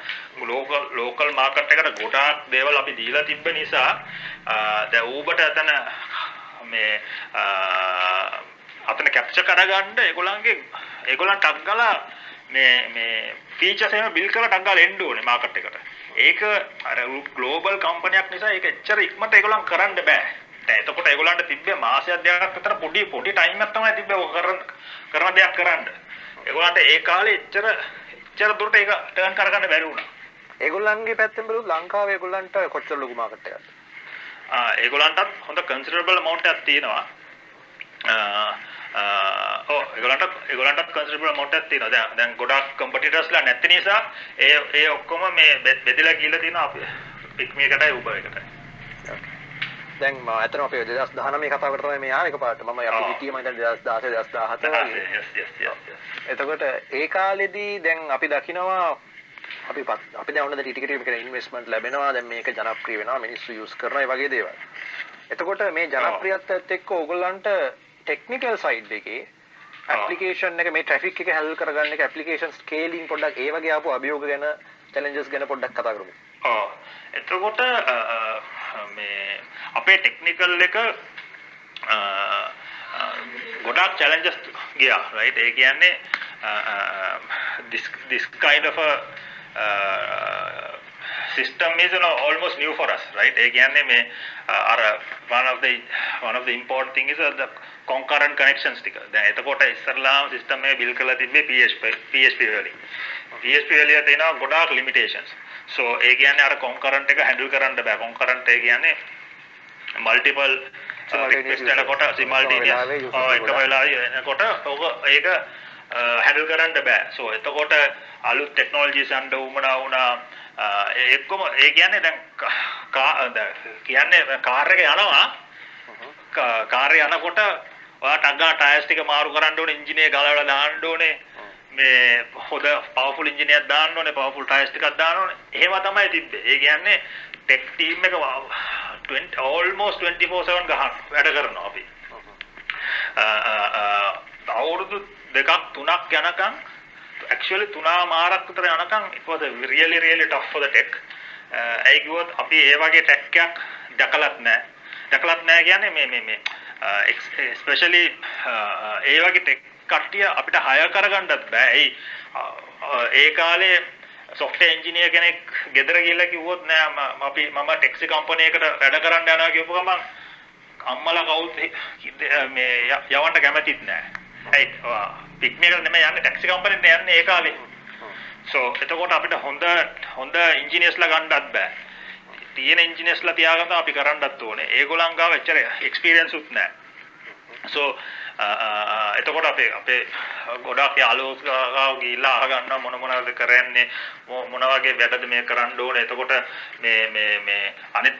ලෝකල් ලෝකල් මාකට් එකට ගොඩාක් දේවල් අපි දීලා තිබ්බ නිසා දැන් ඌබට එතන මේ අතන කැප්චර් කරගන්න ඒගොල්ලන්ගේ ඒගොල්ලන් ටක් ගාලා මේ මේ ෆීචර්ස් එහෙම බිල් කරලා ටක් ගාලා එන්න ඕනේ මාකට් එකට. ඒක අර ග්ලෝබල් කම්පැනියක් නිසා ඒක එච්චර ඉක්මනට ඒගොල්ලන් කරන්න බෑ. දැන් එතකොට ඒගොල්ලන්ට තිබ්බේ මාසයක් දෙකක් විතර පොඩි පොඩි ටයිම් එකක් තමයි තිබ්බේ ඔක කරන කරන දෙයක් කරන්න. ඒගොල්ලන්ට ඒ කාලේ එච්චර එච්චර දුරට ඒක ටර්න් කරගන්න බැරි වුණා. ඒගොල්ලන්ගේ පැත්තෙන් බලුවොත් ලංකාවේ ඒගොල්ලන්ට කොච්චර ලොකු මාකට් එකක්ද? ආ ඒගොල්ලන්ටත් හොඳ කන්සිඩරබල් amount එකක් තියෙනවා. ඒගොල්ලන්ට ඒගොල්ලන්ටත් කන්සිඩරබල් amount එකක් තියෙනවා. දැන් දැන් ගොඩක් කම්පිටිටර්ස්ලා නැති නිසා ඒ ඒ ඔක්කොම මේ බෙදලා ගිහලා තියෙනවා අපි පික්මි එකටයි උබර් එකටයි. දැන් මම ඇත්තටම අපේ 2019 කතාව කරලා මේ ආවේ එකපාරට. මම අපි හිටියේ මම දැන් 2016 2017 වගේ. yes yes yes. එතකොට ඒ කාලෙදී දැන් අපි දකිනවා අපි අපි දැන් ඔන්න ටික ටික ටික ඉන්වෙස්ට්මන්ට් ලැබෙනවා දැන් මේක ජනප්‍රිය වෙනවා මිනිස්සු යූස් කරනවා ඒ වගේ දේවල්. එතකොට මේ ජනප්‍රියත්වයත් එක්ක ඕගොල්ලන්ට ටෙක්නිකල් සයිඩ් එකේ ඇප්ලිකේෂන් එක මේ ට්‍රැෆික් එක හැල් කරගන්න එක ඇප්ලිකේෂන් ස්කේලින් පොඩ්ඩක් ඒ වගේ ආපු අභියෝග ගැන චැලෙන්ජස් ගැන පොඩ්ඩක් කතා කරමු. ඔව්. එතකොට මේ අපේ ටෙක්නිකල් එක ගොඩාක් challenges ගියා right ඒ කියන්නේ this this kind of a uh, system is you know, almost new for us right? ඒ කියන්නේ මේ අර one of the one of the important thing is uh, the concurrent connections ටික. දැන් එතකොට ඉස්සරලාම system එක build කරලා තිබ්බේ PHP PHP වලින් PHP වලින් තියෙනවා ගොඩාක් limitations. So ඒ කියන්නේ අර concurrent එක handle කරන්න බෑ. Concurrent ඒ කියන්නේ multiple යනකොට සිමල්ටේනියස් ඔව් එකම වෙලාවෙ එනකොට ඔක ඒක හැන්ඩල් කරන්න බෑ. සෝ එතකොට අලුත් ටෙක්නොලොජිස් යන්න උමනා වුණා. එක්කම ඒ කියන්නේ දැන් කියන්නේ කාර් එක යනවා. කාර් එක යනකොට ඔයා ටග්ගා ටයර්ස් ටික මාරු කරන්න ඕනේ එන්ජින් ගලවලා දාන්න ඕනේ. මේ හොද පවර්ෆුල් එන්ජින් එකක් දාන්න ඕනේ පවර්ෆුල් ටයර්ස් ටිකක් දාන්න ඕනේ. එහෙම තමයි තිබ්බේ. ඒ කියන්නේ ටෙක් ටීම් එක 20 almost 24/7 ගහන වැඩ කරනවා අපි. අවුරුදු දෙකක් තුනක් යනකම් actually තුනා මාරක් විතර යනකම් it was a really really tough for the tech. ඒ කිව්වොත් අපි ඒ වගේ ටෙක් එකක් දැකලත් නැහැ. දැකලත් නැහැ කියන්නේ මේ මේ මේ especially ඒ වගේ ටෙක් කට්ටිය අපිට හයර් කරගන්නත් බෑ. ඒ කාලේ සොෆ්ට්වෙයාර් එන්ජිනියර් කෙනෙක් ගෙදර ගිහලා කිව්වොත් නෑ අපි මම ටැක්සි කම්පැනි එකට වැඩ කරන්න යනවා කියපු ගමන් අම්මලා කවුත් මේ යවන්න කැමතිත් නෑ. ඇයි? පික්මි එකට නෙමෙයි යන්නේ ටැක්සි කම්පැනිට යන්නේ ඒ කාලේ. සෝ එතකොට අපිට හොඳ හොඳ ඉන්ජිනියර්ස්ලා ගන්නත් බෑ. තියෙන ඉන්ජිනියර්ස්ලා තියාගන්න අපි කරන්නත් ඕනේ. ඒගොල්ලන් ගාව එච්චර එක්ස්පීරියන්ස් උත් නෑ. සෝ එතකොට අපේ අපේ ගොඩක් යාළුවෝ ගිහිල්ලා අහගන්නවා මොන මොනවද කරන්නේ මොන වගේ වැඩද මේ කරන්න ඕනේ එතකොට මේ මේ මේ අනිත්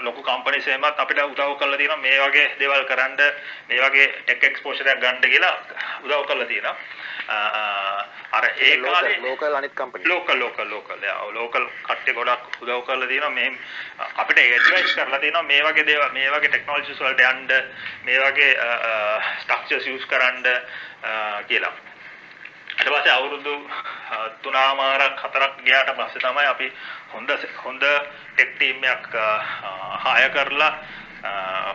ලොකු කම්පැනිස් එහෙමත් අපිට උදව් කරලා තියෙනවා මේ වගේ දේවල් කරන්න මේ වගේ ටෙක් එක්ස්පෝෂර් එකක් ගන්න කියලා උදව් කරලා තියෙනවා අර ඒ කාලේ ලෝකල් අනිත් company local local local local කට්ටිය ගොඩක් උදව් කරලා තියෙනවා මේ අපිට ඇඩ්වයිස් කරලා තියෙනවා මේ වගේ දේවල් මේ වගේ ටෙක්නොලොජිස් වලට යන්න මේ වගේ ස්ට්‍රක්චර්ස් යූස් කරන්න කියලා. ඊට පස්සේ අවුරුදු තුනමාරක් හතරක් ගියාට පස්සේ තමයි අපි හොඳ හොඳ ටෙක් ටීම් එකක් හාය කරලා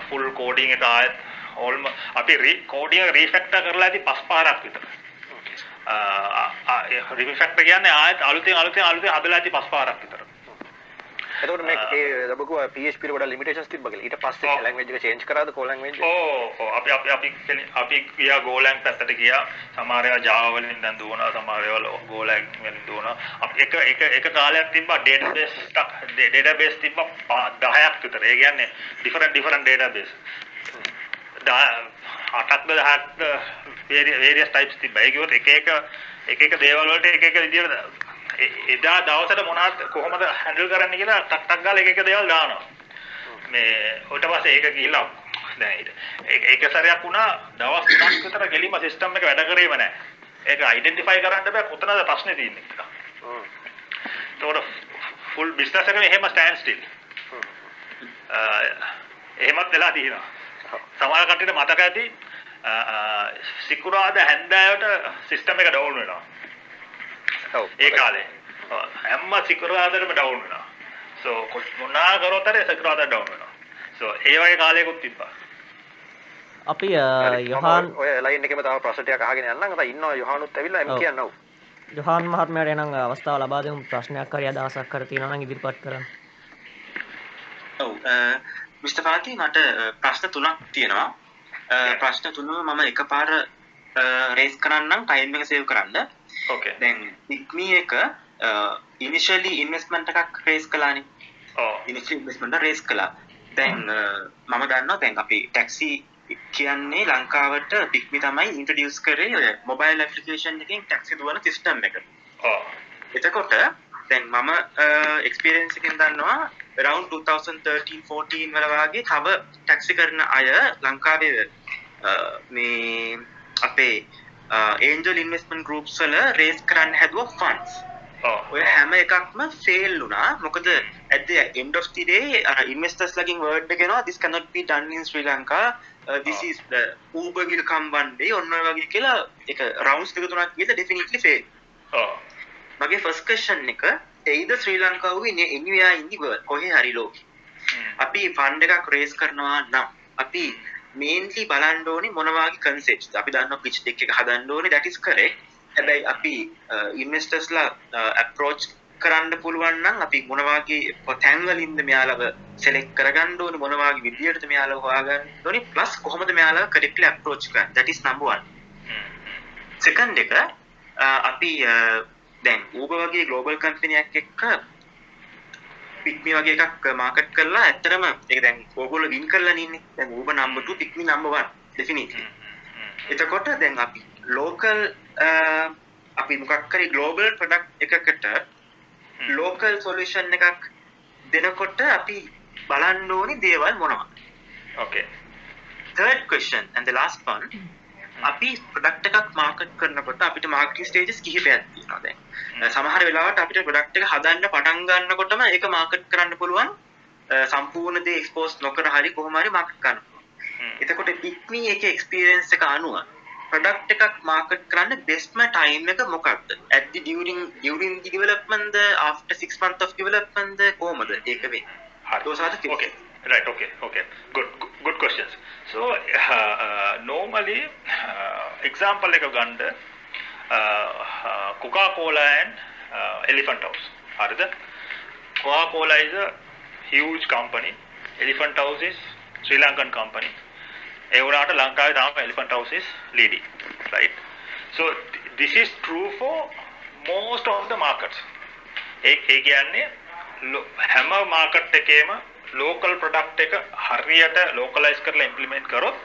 ෆුල් කෝඩින් එක ආයෙත් ඕල්ම අපි කෝඩින් එක රීෆැක්ටර් කරලා ඇති පස් පාරක් විතර. රිෆැක්ටර් කියන්නේ ආයෙත් අලුතෙන් අලුතෙන් අලුතෙන් හදලා ඇති පස් පාරක් විතර. එතකොට මේ ඒ ලැබුවා PHP වල වඩා limitations තිබ්බ කියලා. ඊට පස්සේ language එක change කරාද Go language? ඔව් ඔව් අපි අපි අපි අපි ගියා Golang පැත්තට ගියා. සමහර ඒවා Java වලින් දැන් දුවනවා. සමහර ඒවා Golang වලින් දුවනවා. අපි එක එක එක කාලයක් තිබ්බා database database තිබ්බා 10ක් විතර. ඒ කියන්නේ different different database. අටක්ද දහක්ද various types තිබ්බා. ඒ කිව්වොත් එක එක එක එක දේවල් වලට එක එක විදියට එදා දවසට මොනවද කොහොමද හැන්ඩල් කරන්න කියලා ටක් ටක් ගාලා එක එක දේවල් දානවා. මේ ඊට පස්සේ ඒක ගිහිල්ලා දැන් ඒක සැරයක් වුණා දවස් තුනක් විතර ගෙලිම සිස්ටම් එක වැඩ කරේම නැහැ. ඒක අයිඩෙන්ටිෆයි කරන්න බෑ කොතනද ප්‍රශ්නේ තියෙන්නේ කියලා. හ්ම්. ඒතකොට ෆුල් බිස්නස් එකම එහෙම ස්ටෑන්ඩ් ස්ටිල්. එහෙමත් වෙලා තියෙනවා. සමහර කට්ටියට මතක ඇති සිකුරාදා හැන්දෑවට සිස්ටම් එක ඩවුන් වෙනවා. ඒ කාලේ. හැම සිකුරාදාටම ඩවුන් වෙනවා. සෝ මොනා කරොත් හරි සිකුරාදා ඩවුන් වෙනවා. සෝ ඒ වගේ කාලයකුත් තිබ්බා. අපි යොහන් ඔය ලයින් එකේම තව ප්‍රශ්න ටිකක් අහගෙන යන්නම්. අත ඉන්නවා යොහානුත් ඇවිල්ලා එම් ඔව්. කියන්න ඔව්. යොහන් මහත්මයාට එනම් අවස්ථාව ලබා දෙමු ප්‍රශ්නයක් හරි අදහසක් කර තියෙනවා නම් ඉදිරිපත් කරන්න. ඔව් මිස්ටර් මට ප්‍රශ්න තුනක් තියෙනවා. ප්‍රශ්න තුනම මම එකපාර රේස් කරන්නම් ටයිම් එක සේව් කරන්න. දැන් පික්මී එක ඉනිෂියලි ඉන්වෙස්ට්මන්ට් එකක් රේස්. ඉනිෂියල් ඉන්වෙස්ට්මන්ට් රේස් කළා. දැන් මම දන්නවා දැන් අපි ටැක්සි කියන්නේ ලංකාවට පික්මි තමයි ඉන්ට්‍රොඩියුස් කරේ මොබයිල් ඇප්ලිකේෂන් එකකින් ටැක්සි දුවන සිස්ටම් එක. එතකොට දැන් මම එක්ස්පීරියන්ස් එකෙන් දන්නවා around 2013 14 වල වාගේ තව ටැක්සි කරන අය ලංකාවේ මේ අපේ ඒන්ජල් ඉන්වෙස්ට්මන්ට් ගෲප්ස් වල රේස් කරන්න හැදුවා ෆන්ඩ්ස්. ඔව්. ඔය හැම එකක්ම ෆේල් වුණා. මොකද the end of the day investors ලගෙන් එක එනවා this cannot be done in Sri Lanka. Uh, this is the Uber will come one day ඔන්න වගේ කියලා ඒක rounds දෙක තුනක් ගිහලා definitely fail. මගේ ෆස් කෂන් එක එයිද ශ්‍රී ලංකාව එනිවයා ඉදිව කොහේ හරි ලෝක අපි ෆන්ඩ එකක් රේස් කරනවා නම් අපි මේන්ලි බලන්ඩෝනි මොනවාගේ කන්සෙප් අපි දන්න පිච් දෙක් එක හදන්ඩෝනි දැටිස් කරේ හැබැයි අපි uh, ඉන්වස්ටර්ස්ලා ඇප්‍රෝච් uh, කරන්න පුළුවන්නම් අපි මොනවාගේ තැන්වලින්ද මෙයාලව සෙලෙක් කරගන්න ඕනේ මොනවාගේ විදියටද මෙයාලව හොයාගන්න ඕනේ ප්ලස් කොහොමද මෙයාලව කරෙක්ට්ලි අප්‍රෝච් කරන්නේ. That is number 1 සෙකන්ඩ් එක අ, අපි අ, දැන් Uber වගේ ග්ලෝබල් කම්පැනියක් එක්ක පික්මි වගේ එකක් මාකට් කරලා ඇත්තටම ඒක දැන් ඕගොල්ලෝ වින් කරලා ඉන්නේ. දැන් Uber number 2 PickMe number 1 definitely එතකොට දැන් අපි ලෝකල් අපි මොකක් කරේ? ග්ලෝබල් ප්‍රොඩක්ට් එකකට ලෝකල් සොලියුෂන් එකක් දෙනකොට අපි බලන්න ඕනි දේවල් මොනවා okay. third question and the last one අපි ප්‍රොඩක්ට් එකක් මාකට් කරනකොට අපිට මාර්කටින් ස්ටේජස් කිහිපයක් තියෙනවා දැන්. සමහර වෙලාවට අපිට ප්‍රොඩක්ට් එක හදන්න පටන් ගන්නකොටම ඒක මාකට් කරන්න පුළුවන් සම්පූර්ණ දේ එක්ස්පෝස් නොකර හරි කොහොම හරි මාකට් කරන්න. එතකොට පික්මී එකේ එක්ස්පීරියන්ස් එක අනුව ප්‍රොඩක්ට් එකක් මාකට් කරන්න බෙස්ට්ම ටයිම් එක මොකක්ද? at the during during the development the after 6 months of development ද කොහොමද ඒක are the things. Okay. Right. Okay. Okay. Good. Good, good questions. So uh, uh, normally uh, example එක ගන්න uh, uh, Coca-Cola and uh, Elephant House. හරිද? Coca-Cola is a huge company. Elephant House is Sri Lankan company. ඒ වුණාට ලංකාවේ තාම Elephant House is leading. Right? So th- this is true for most of the markets. ඒ ඒ කියන්නේ ලෝ- හැම market එකේම local product එක හරියට localise කරලා ඉම්ප්ලිමන්ට් කරොත්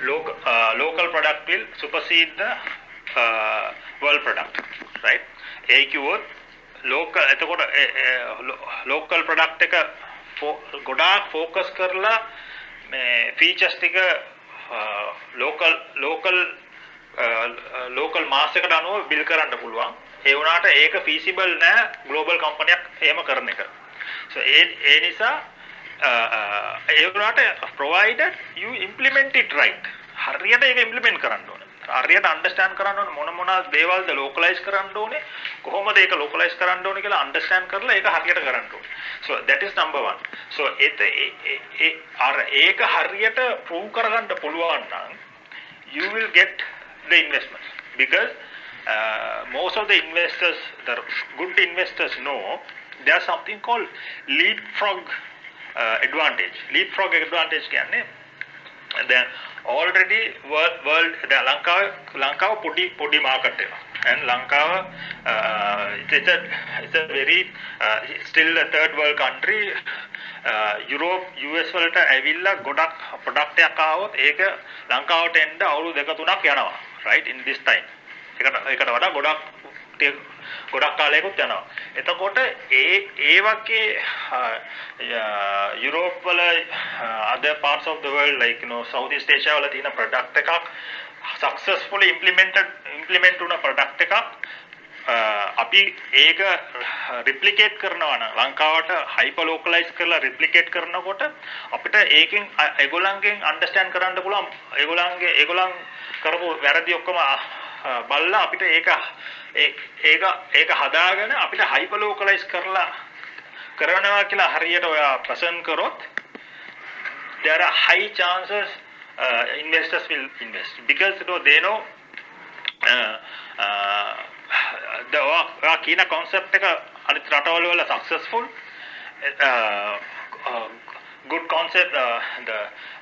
local product will supersede the uh, world product right? ඒ කිව්වොත් ලෝකල් එතකොට ලෝකල් ප්‍රොඩක්ට් එක ෆෝ- ගොඩාක් ફોකස් කරලා මේ ෆීචර්ස් ටික ලෝකල් ලෝකල් ලෝකල් මාස් එකට අනුව බිල් කරන්න පුළුවන්. ඒ වුණාට ඒක feasible නෑ ග්ලෝබල් කම්පනියක් එහෙම කරන එක. So ඒ ඒ නිසා uh, uh, ඒ වුණාට provided you implement it right. හරියට ඒක implement කරන්න ඕනේ. හරියට understand කරන්න ඕනේ මොන මොන දේවල්ද localize කරන්න ඕනේ කොහොමද ඒක localize කරන්න ඕනේ කියලා understand කරලා ඒක හරියට කරන්න ඕනේ. So that is number 1 so ඒත් ඒ- ඒ- ඒ අර ඒක හරියට prove කරගන්න පුළුවන් නම් you will get the investments because uh, most of the investors, the good investors know there's something called leapfrog uh, advantage. Leapfrog advantage කියන්නේ දැන් already world world දැන් ලංකාව ලංකාව පොඩි පොඩි මාකට් එක. and ලංකාව uh, it's a it's a very uh, still a third world country uh, Europe US වලට ඇවිල්ලා ගොඩක් ප්‍රොඩක්ට් එකක් ආවොත් ඒක ලංකාවට එන්න අවුරුදු දෙක තුනක් යනවා right in this time ඒකට ඒකට වඩා ගොඩක් ටික- ගොඩක් කාලයකුත් යනවා. එතකොට ඒ ඒ වගේ යුරෝප් වල other parts of the world like you know South East Asia වල තියෙන product එකක් successfully implemented implement වුණ product එකක් uh, අපි ඒක රිප්ලිකේට් කරනවා නම් ලංකාවට හයිපර් ලෝකලයිස් කරලා රිප්ලිකේට් කරනකොට අපිට ඒකෙන් ඒගොල්ලන්ගෙන් අන්ඩර්ස්ටෑන්ඩ් කරන්න පුළුවන්. ඒගොල්ලන්ගේ ඒගොල්ලන් කරපු වැරදි ඔක්කොම බලලා අපිට ඒක ඒක ඒක හදාගෙන අපිට හයිපර් ලෝකලයිස් කරලා කරනවා කියලා හරියට ඔයා ප්‍රසන්ට් කරොත් there are high chances uh, investors will invest. Because you know, they know uh, uh, the ඔයා කියන concept එක අනිත් රටවල වල successful uh, uh, good concept uh, the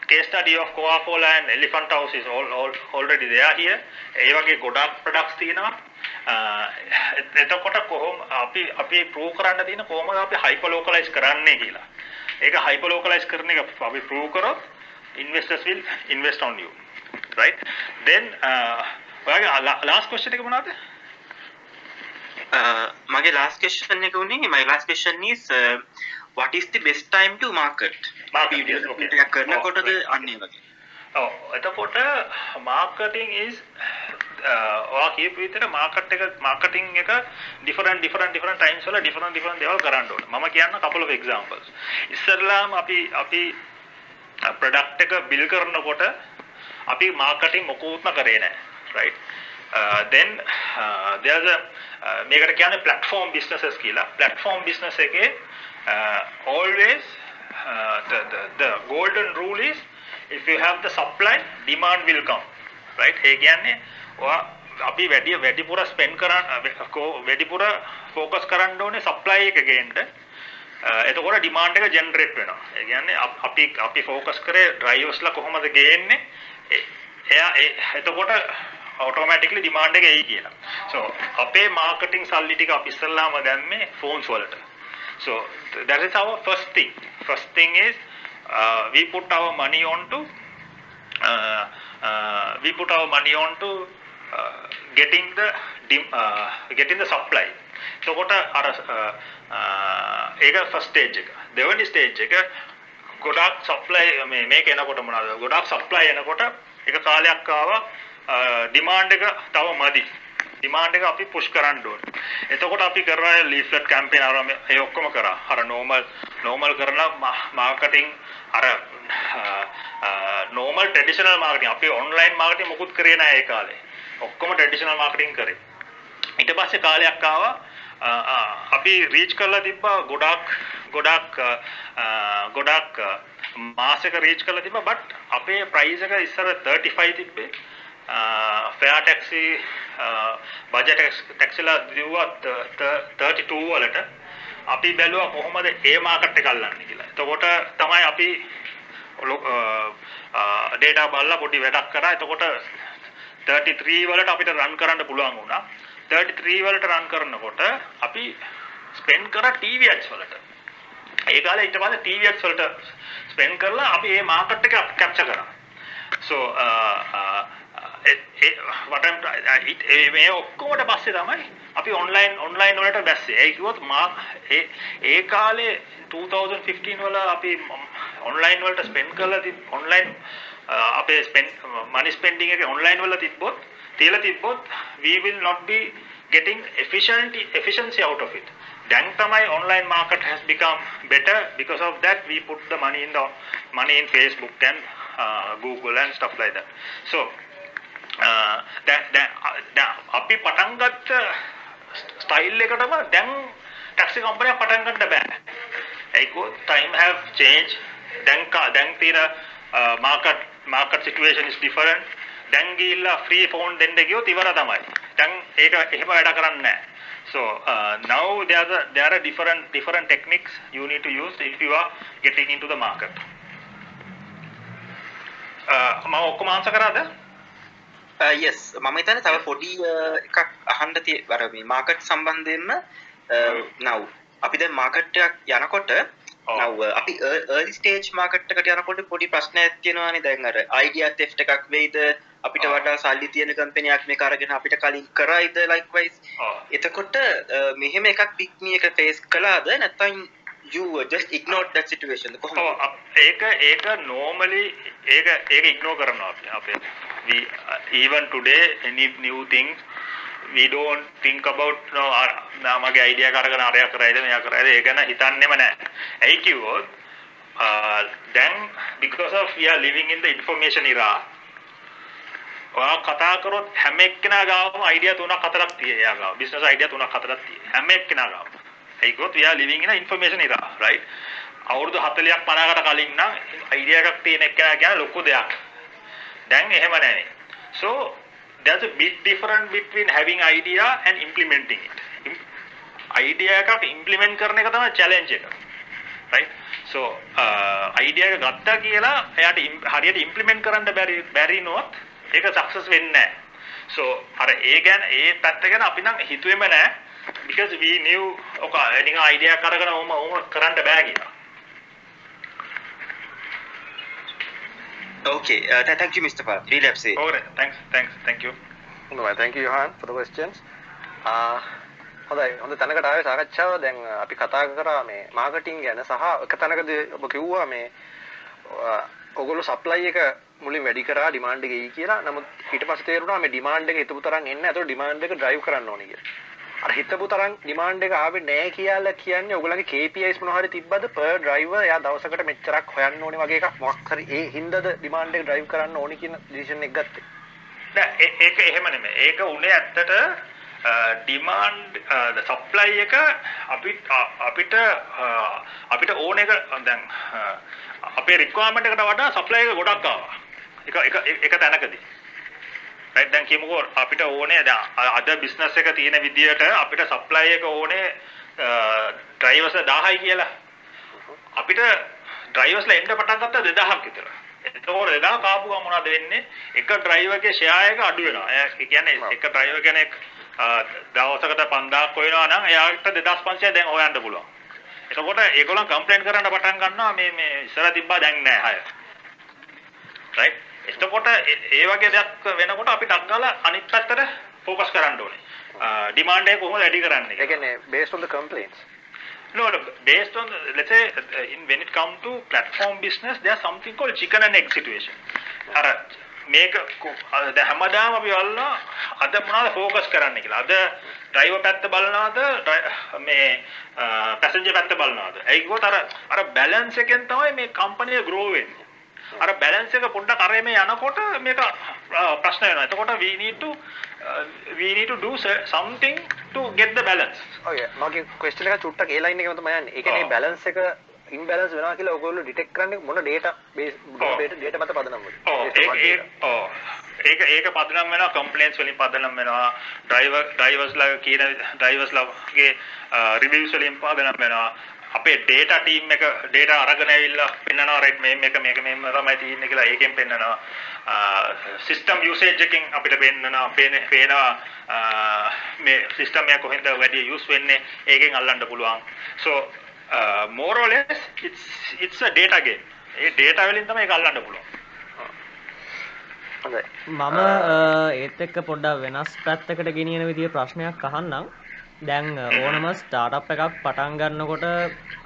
case study of Coca-Cola and Elephant House is all, all, already there here. ඒ වගේ ගොඩක් products තියෙනවා. එතකොට කොහොම අපි අපි ප්‍රූව් කරන්න තියෙන කොහොමද අපි හයිපර් ලෝකලයිස් කරන්නේ කියලා. ඒක හයිපර් ලෝකලයිස් කරන එක අපි ප්‍රූව් කරොත් investors will invest on you. Right? Then ඔයාගේ last question එක මොනවද? මගේ last question එක උනේ my last question is uh, what is the best time to market? Market, කරනකොටද අන්න ඒ වගේ. ඔව් එතකොට marketing is ඔයා කියපු විදිහට මාකට් එක මාකටිං එක ඩිෆරන්ට් ඩිෆරන්ට් ඩිෆරන්ට් ටයිම්ස් වල ඩිෆරන්ට් ඩිෆරන්ට් දේවල් කරන්න ඕනේ. මම කියන්න couple of examples. ඉස්සරලාම අපි අපි ප්‍රොඩක්ට් එක බිල් කරනකොට අපි මාකටිං මොකුත්ම කරේ නැහැ. right? Uh, then uh, there's a uh, මේකට කියන්නේ platform businesses කියලා. platform business එකේ uh, always uh, the, the the golden rule is if you have the supply demand will come right ඒ කියන්නේ ඔයා අපි වැඩි වැඩිපුර ස්පෙන්ඩ් කරන්න වැඩිපුර ફોකස් කරන්න ඕනේ සප්ලයි එක ගේන්න එතකොට ඩිමාන්ඩ් එක ජෙනරේට් වෙනවා ඒ කියන්නේ අපි අපි ફોකස් කරේ ඩ්‍රයිවර්ස්ලා කොහොමද ගේන්නේ එයා එතකොට ඔටෝමැටිකලි ඩිමාන්ඩ් එක එයි කියලා. so අපේ මාකටිං සල්ලි ටික අපි ඉස්සල්ලාම දැම්මේ ෆෝන්ස් වලට. so that is our first thing. first thing is uh, we put our money on to uh, uh, we put our money on to uh, Uh, getting the uh, getting the supply. එතකොට අර ඒක first stage එක. දෙවෙනි stage එක ගොඩාක් supply මේ මේක එනකොට මොනවද? ගොඩාක් සප්ලයි එනකොට එක කාලයක් ආවා uh, ඩිමාන්ඩ් එක තව මදි. ඩිමාන්ඩ් එක අපි පුෂ් කරන්න ඕනේ. එතකොට අපි කරා ලීෆ්ලට් කැම්පේන් අර ඒ ඔක්කොම කරා. අර නෝමල් නෝමල් කරන මාකටිං අර නෝමල් ට්‍රැඩිෂනල් මාකටිං අපි ඔන්ලයින් මාකටිං මොකුත් කරේ නැහැ ඒ කාලේ. ඔක්කොම ට්‍රැඩිෂනල් මාකටිං කරේ. ඊට පස්සේ කාලයක් ආවා අපි රීච් කරලා තිබ්බා ගොඩක් ගොඩක් ගොඩක් මාසෙක රීච් කරලා තිබ්බා බට් අපේ ප්‍රයිස් එක ඉස්සර 35 තිබ්බේ ෆෙයා ටැක්සි බජට් ටැක්සිලා දිව්වා 32 වලට අපි බැලුවා කොහොමද ඒ මාකට් එක අල්ලන්නේ කියලා. එතකොට තමයි අපි ඩේටා බලලා පොඩි වැඩක් කරා. එතකොට 33 වලට අපිට රන් කරන්න පුළුවන් වුණා. 33 වලට රන් කරනකොට අපි ස්පෙන්ඩ් කරා TV ads වලට. ඒ කාලේ ඊට පස්සේ TV ads වලට ස්පෙන්ඩ් කරලා අපි මේ මාකට් එක කැප්චර් කරා. so uh, uh, වට uh, eh, මේ ඔක්කොමට පස්සේ තමයි අපි ඔන්ලයින් ඔන්ලයින් වලට බැස්සේ. ඒ කිව්වොත් මා ඒ ඒ කාලේ 2015 වල අපි ඔන්ලයින් වලට ස්පෙන්ඩ් කරලා තිබ් ඔන්ලයින් Uh, අපේ ස්පෙන්ඩ් මනි ස්පෙන්ඩින් එක ඔන්ලයින් වල තිබ්බොත් තියලා තිබ්බොත් we will not be getting efficient efficiency out of it. දැන් තමයි online market has become better because of that we put the money in the money in Facebook and uh, Google and stuff like that. So uh, දැන් අපි පටන් ගත්ත style එකටම දැන් taxi කම්පනියක් පටන් ගන්න බෑ. ඒකෝ time have changed. දැන් දැන් තියෙන uh, market market situation is different. දැන් ගිහිල්ලා free phone දෙන්න ගියොත් ඉවර තමයි. දැන් ඒක එහෙම වැඩ කරන්නේ නැහැ. So uh, now there are there are different different techniques you need to use if you are getting into the market. Uh, මම ඔක්කොම ආන්සර් කරාද? යස් මම හිතන්නේ තව පොඩි එකක් අහන්න තිය අර මේ මාකට් සම්බන්ධයෙන්ම නව් අපි දැන් මාකට් එකක් යනකොට නව් අපි early stage මාකට් එකට යනකොට පොඩි ප්‍රශ්නයක් තියෙනවානේ දැන් අර. idea theft එකක් වෙයිද? අපිට වඩා සල්ලි තියෙන කම්පැනියක් මේක අරගෙන අපිට කලින් කරයිද likewise? එතකොට මෙහෙම එකක් පික්මි එක ෆේස් ignored that situation කොහොමද? ඒක ඒක normally ඒක ඒක ignore කරනවා අපි. අපේ we uh, even today any new things we don't think about no මගේ අයිඩියා කරගෙන අරයා කරයිද මෙයා කරයිද ඒ ගැන හිතන්නෙම නැහැ. ඇයි කිව්වොත් දැන් because of we are living in the information era ඔයා කතා කරොත් හැම එක්කෙනා ගාවම අයිඩියා තුනක් හතරක් තියෙයි එයා ගාව. බිස්නස් අයිඩියා තුනක් හතරක් තියෙයි. හැම එක්කෙනා ගාව. ඒයි කිව්වොත් we are living in a information era right? අවුරුදු 40ක් 50කට කලින් නම් අයිඩියා එකක් තියෙන එක්කෙනා කියන ලොකු දෙයක්. දැන් එහෙම නැහැ. So there's a big difference between having idea and implementing it. idea එකක් implement කරන එක තමයි challenge එක. right? so uh, idea එක ගත්තා කියලා එයාට හරියට implement කරන්න බැරි බැරි නොත් ඒක සක්සස් වෙන්නේ නැහැ. so අර ඒ ගැන ඒ පැත්ත ගැන අපි නම් හිතුවේම නැහැ because we knew ඔක නිකන් idea කරගෙන ඕම ඕම කරන්න බෑ කියලා. Okay, uh, th- thank you, Mr. Parth. Really appreciate. Okay, thanks, thanks, thank you. හොඳයි thank you Johan for the questions. ආ හොඳයි හොඳ තැනකට ආවේ සාකච්ඡාව දැන් අපි කතා කරා මේ මාකටිං ගැන සහ එක තැනකදී ඔබ කිව්වා මේ ඔගොල්ලෝ සප්ලයි එක මුලින් වැඩි කරා ඩිමාන්ඩ් එක එයි කියලා. නමුත් ඊට පස්සේ තේරුණා මේ ඩිමාන්ඩ් එක හිතපු තරම් එන්නේ නැහැ. ඒතකොට ඩිමාන්ඩ් එක ඩ්‍රයිව් කරන්න ඕනේ කියලා. අර හිතපු තරම් ඩිමාන්ඩ් එක ආවේ නැහැ කියලා කියන්නේ ඔයගොල්ලන්ගේ KPIs මොනවා හරි තිබ්බද per driver එයා දවසකට මෙච්චරක් හොයන්න ඕනේ වගේ එකක් මොකක් හරි ඒ හින්දාද ඩිමාන්ඩ් එක ඩ්‍රයිව් කරන්න ඕනේ කියන ඩිසිෂන් එක ගත්තේ. නෑ ඒක එහෙම නෙමෙයි. ඒක උනේ ඇත්තට ඩිමාන්ඩ් සප්ලයි එක අපිට අපිට අපිට ඕන එක දැන් අපේ රික්වයර්මන්ට් එකට වඩා සප්ලයි එක ගොඩක් ආවා. එක එක එක තැනකදී. රයිට් දැන් කියමුකෝ අපිට ඕනේ දැන් අද බිස්නස් එක තියෙන විදියට අපිට සප්ලයි එක ඕනේ ඩ්‍රයිවර්ස් 1000යි කියලා. අපිට ඩ්‍රයිවර්ස්ලා එන්න පටන් ගත්තා 2000ක් විතර. එතකොට 2000 කාපු ගමන් මොනවද වෙන්නේ? එක ඩ්‍රයිවර්ගේ ෂෙයා එක අඩු වෙනවා. ඒ කියන්නේ එක ඩ්‍රයිවර් කෙනෙක් දවසකට 5000ක් හොයනවා නම් එයාට 2500 දැන් හොයන්න පුළුවන්. එතකොට ඒගොල්ලන් කම්ප්ලේන්ට් කරන්න පටන් ගන්නවා මේ මේ ඉස්සර තිබ්බා දැන් නෑ හය. රයිට්? එතකොට ඒ වගේ දෙයක් වෙනකොට අපි ටක් ගාලා අනිත් පැත්තට ફોකස් කරන්න ඕනේ. ඩිමාන්ඩ් එක කොහොමද වැඩි කරන්නේ? ඒ කියන්නේ based on the complaints. No, no, based on, let's say, in, when it comes to platform business, there's something called chicken and egg situation. අර මේක හැමදාම අපි බලනවා අද මොනවද ફોකස් කරන්න කියලා. අද ඩ්‍රයිවර් පැත්ත බලනවාද මේ පැසෙන්ජර් පැත්ත බලනවාද? ඒකෝත් අර අර බැලන්ස් එකෙන් තමයි මේ එක ග්‍රෝ වෙන්නේ. අර බැලන්ස් එක පොඩ්ඩක් අර මේ යනකොට මේක ප්‍රශ්න වෙනවා. එතකොට we need to uh, we need to do something to get the balance. ඔය මගේ ක්වෙස්චන් එක චුට්ටක් ඒ ලයින් එකම තමයි යන්නේ. ඒ කියන්නේ බැලන්ස් එක ඉම්බැලන්ස් වෙනවා කියලා ඔයගොල්ලෝ ඩිටෙක්ට් කරන්නේ මොන data බේස් data මත පදනම් ඒක ඔව්. ඒක ඒක පදනම් වෙනවා කම්ප්ලේන්ට්ස් වලින් පදනම් වෙනවා ඩ්‍රයිවර් ඩ්‍රයිවර්ස්ලා කියන ඩ්‍රයිවර්ස්ලාගේ රිවිව්ස් වලින් පදනම් වෙනවා අපේ data team එක data අරගෙන ඇවිල්ලා පෙන්නනවා රයිට් මේ මේක මේක මෙහෙම තමයි තියෙන්නේ කියලා ඒකෙන් පෙන්නනවා. සිස්ටම් යූසේජ් එකකින් අපිට පෙන්නනවා පේනවා මේ සිස්ටම් එක කොහෙන්ද වැඩි යූස් වෙන්නේ ඒකෙන් අල්ලන්න පුළුවන්. So uh, more or less it's it's a data game. A data වලින් තමයි ඒක අල්ලන්න පුළුවන්. මම ඒත් එක්ක පොඩ්ඩක් වෙනස් පැත්තකට ගෙනියන විදිය ප්‍රශ්නයක් අහන්නම් දැන් ඕනම ස්ටාර්ට් එකක් පටන් ගන්නකොට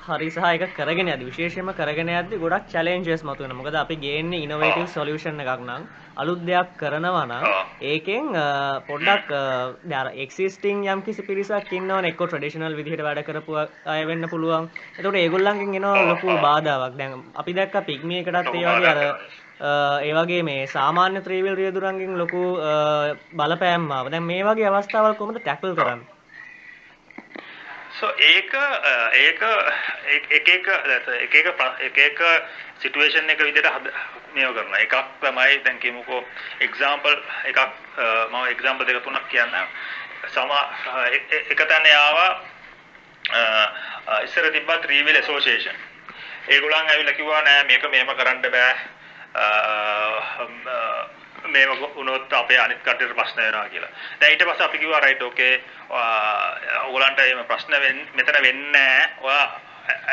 හරි සහ එක කරගෙන යද්දි විශේෂයෙන්ම කරගෙන යද්දි ගොඩක් චැලෙන්ජස් මතුවෙනවා. මොකද අපි ගේන්නේ ඉනෝවේටිව් සොලියුෂන් එකක් නම් අලුත් දෙයක් කරනවා නම් ඒකෙන් පොඩ්ඩක් දැන් එක්සිස්ටිං යම් කිසි පිරිසක් ඉන්නවනේ එක්ක ට්‍රැඩිෂනල් විදිහට වැඩ කරපු අය වෙන්න පුළුවන්. එතකොට ඒගොල්ලන්ගෙන් එනවා ලොකු බාධාවක්. දැන් අපි දැක්ක පිග්මි එකටත් ඒ වගේ අර ඒ වගේ මේ සාමාන්‍ය ත්‍රීවිල් රියදුරන්ගෙන් ලොකු බලපෑම් ආවා. දැන් මේ වගේ අවස්ථාවල් කොහොමද ටැකල් කරන්නේ? So ඒක ඒක එක එක එක එක එක එක සිටුේෂන් එක විදිහට මේව කරනවා. එකක් තමයි දැන් කියමුකෝ එක්සැම්පල් එකක් මම එක්සැම්පල් දෙක තුනක් කියන්න. සම එක තැන ආවා ඉස්සර තිබ්බා ත්‍රිවිල් ඇසෝසියේෂන්. ඒගොල්ලන් ඇවිල්ලා කිව්වා නෑ මේක මෙහෙම කරන්න බෑ. මේව වුණොත් අපේ අනිත් කටට ප්‍රශ්න වෙනවා කියලා. දැන් ඊට පස්සේ අපි කිව්වා රයිට් ඕකේ ඔයගලන්ට එහෙම ප්‍රශ්න මෙතන වෙන්නේ නැහැ. ඔයා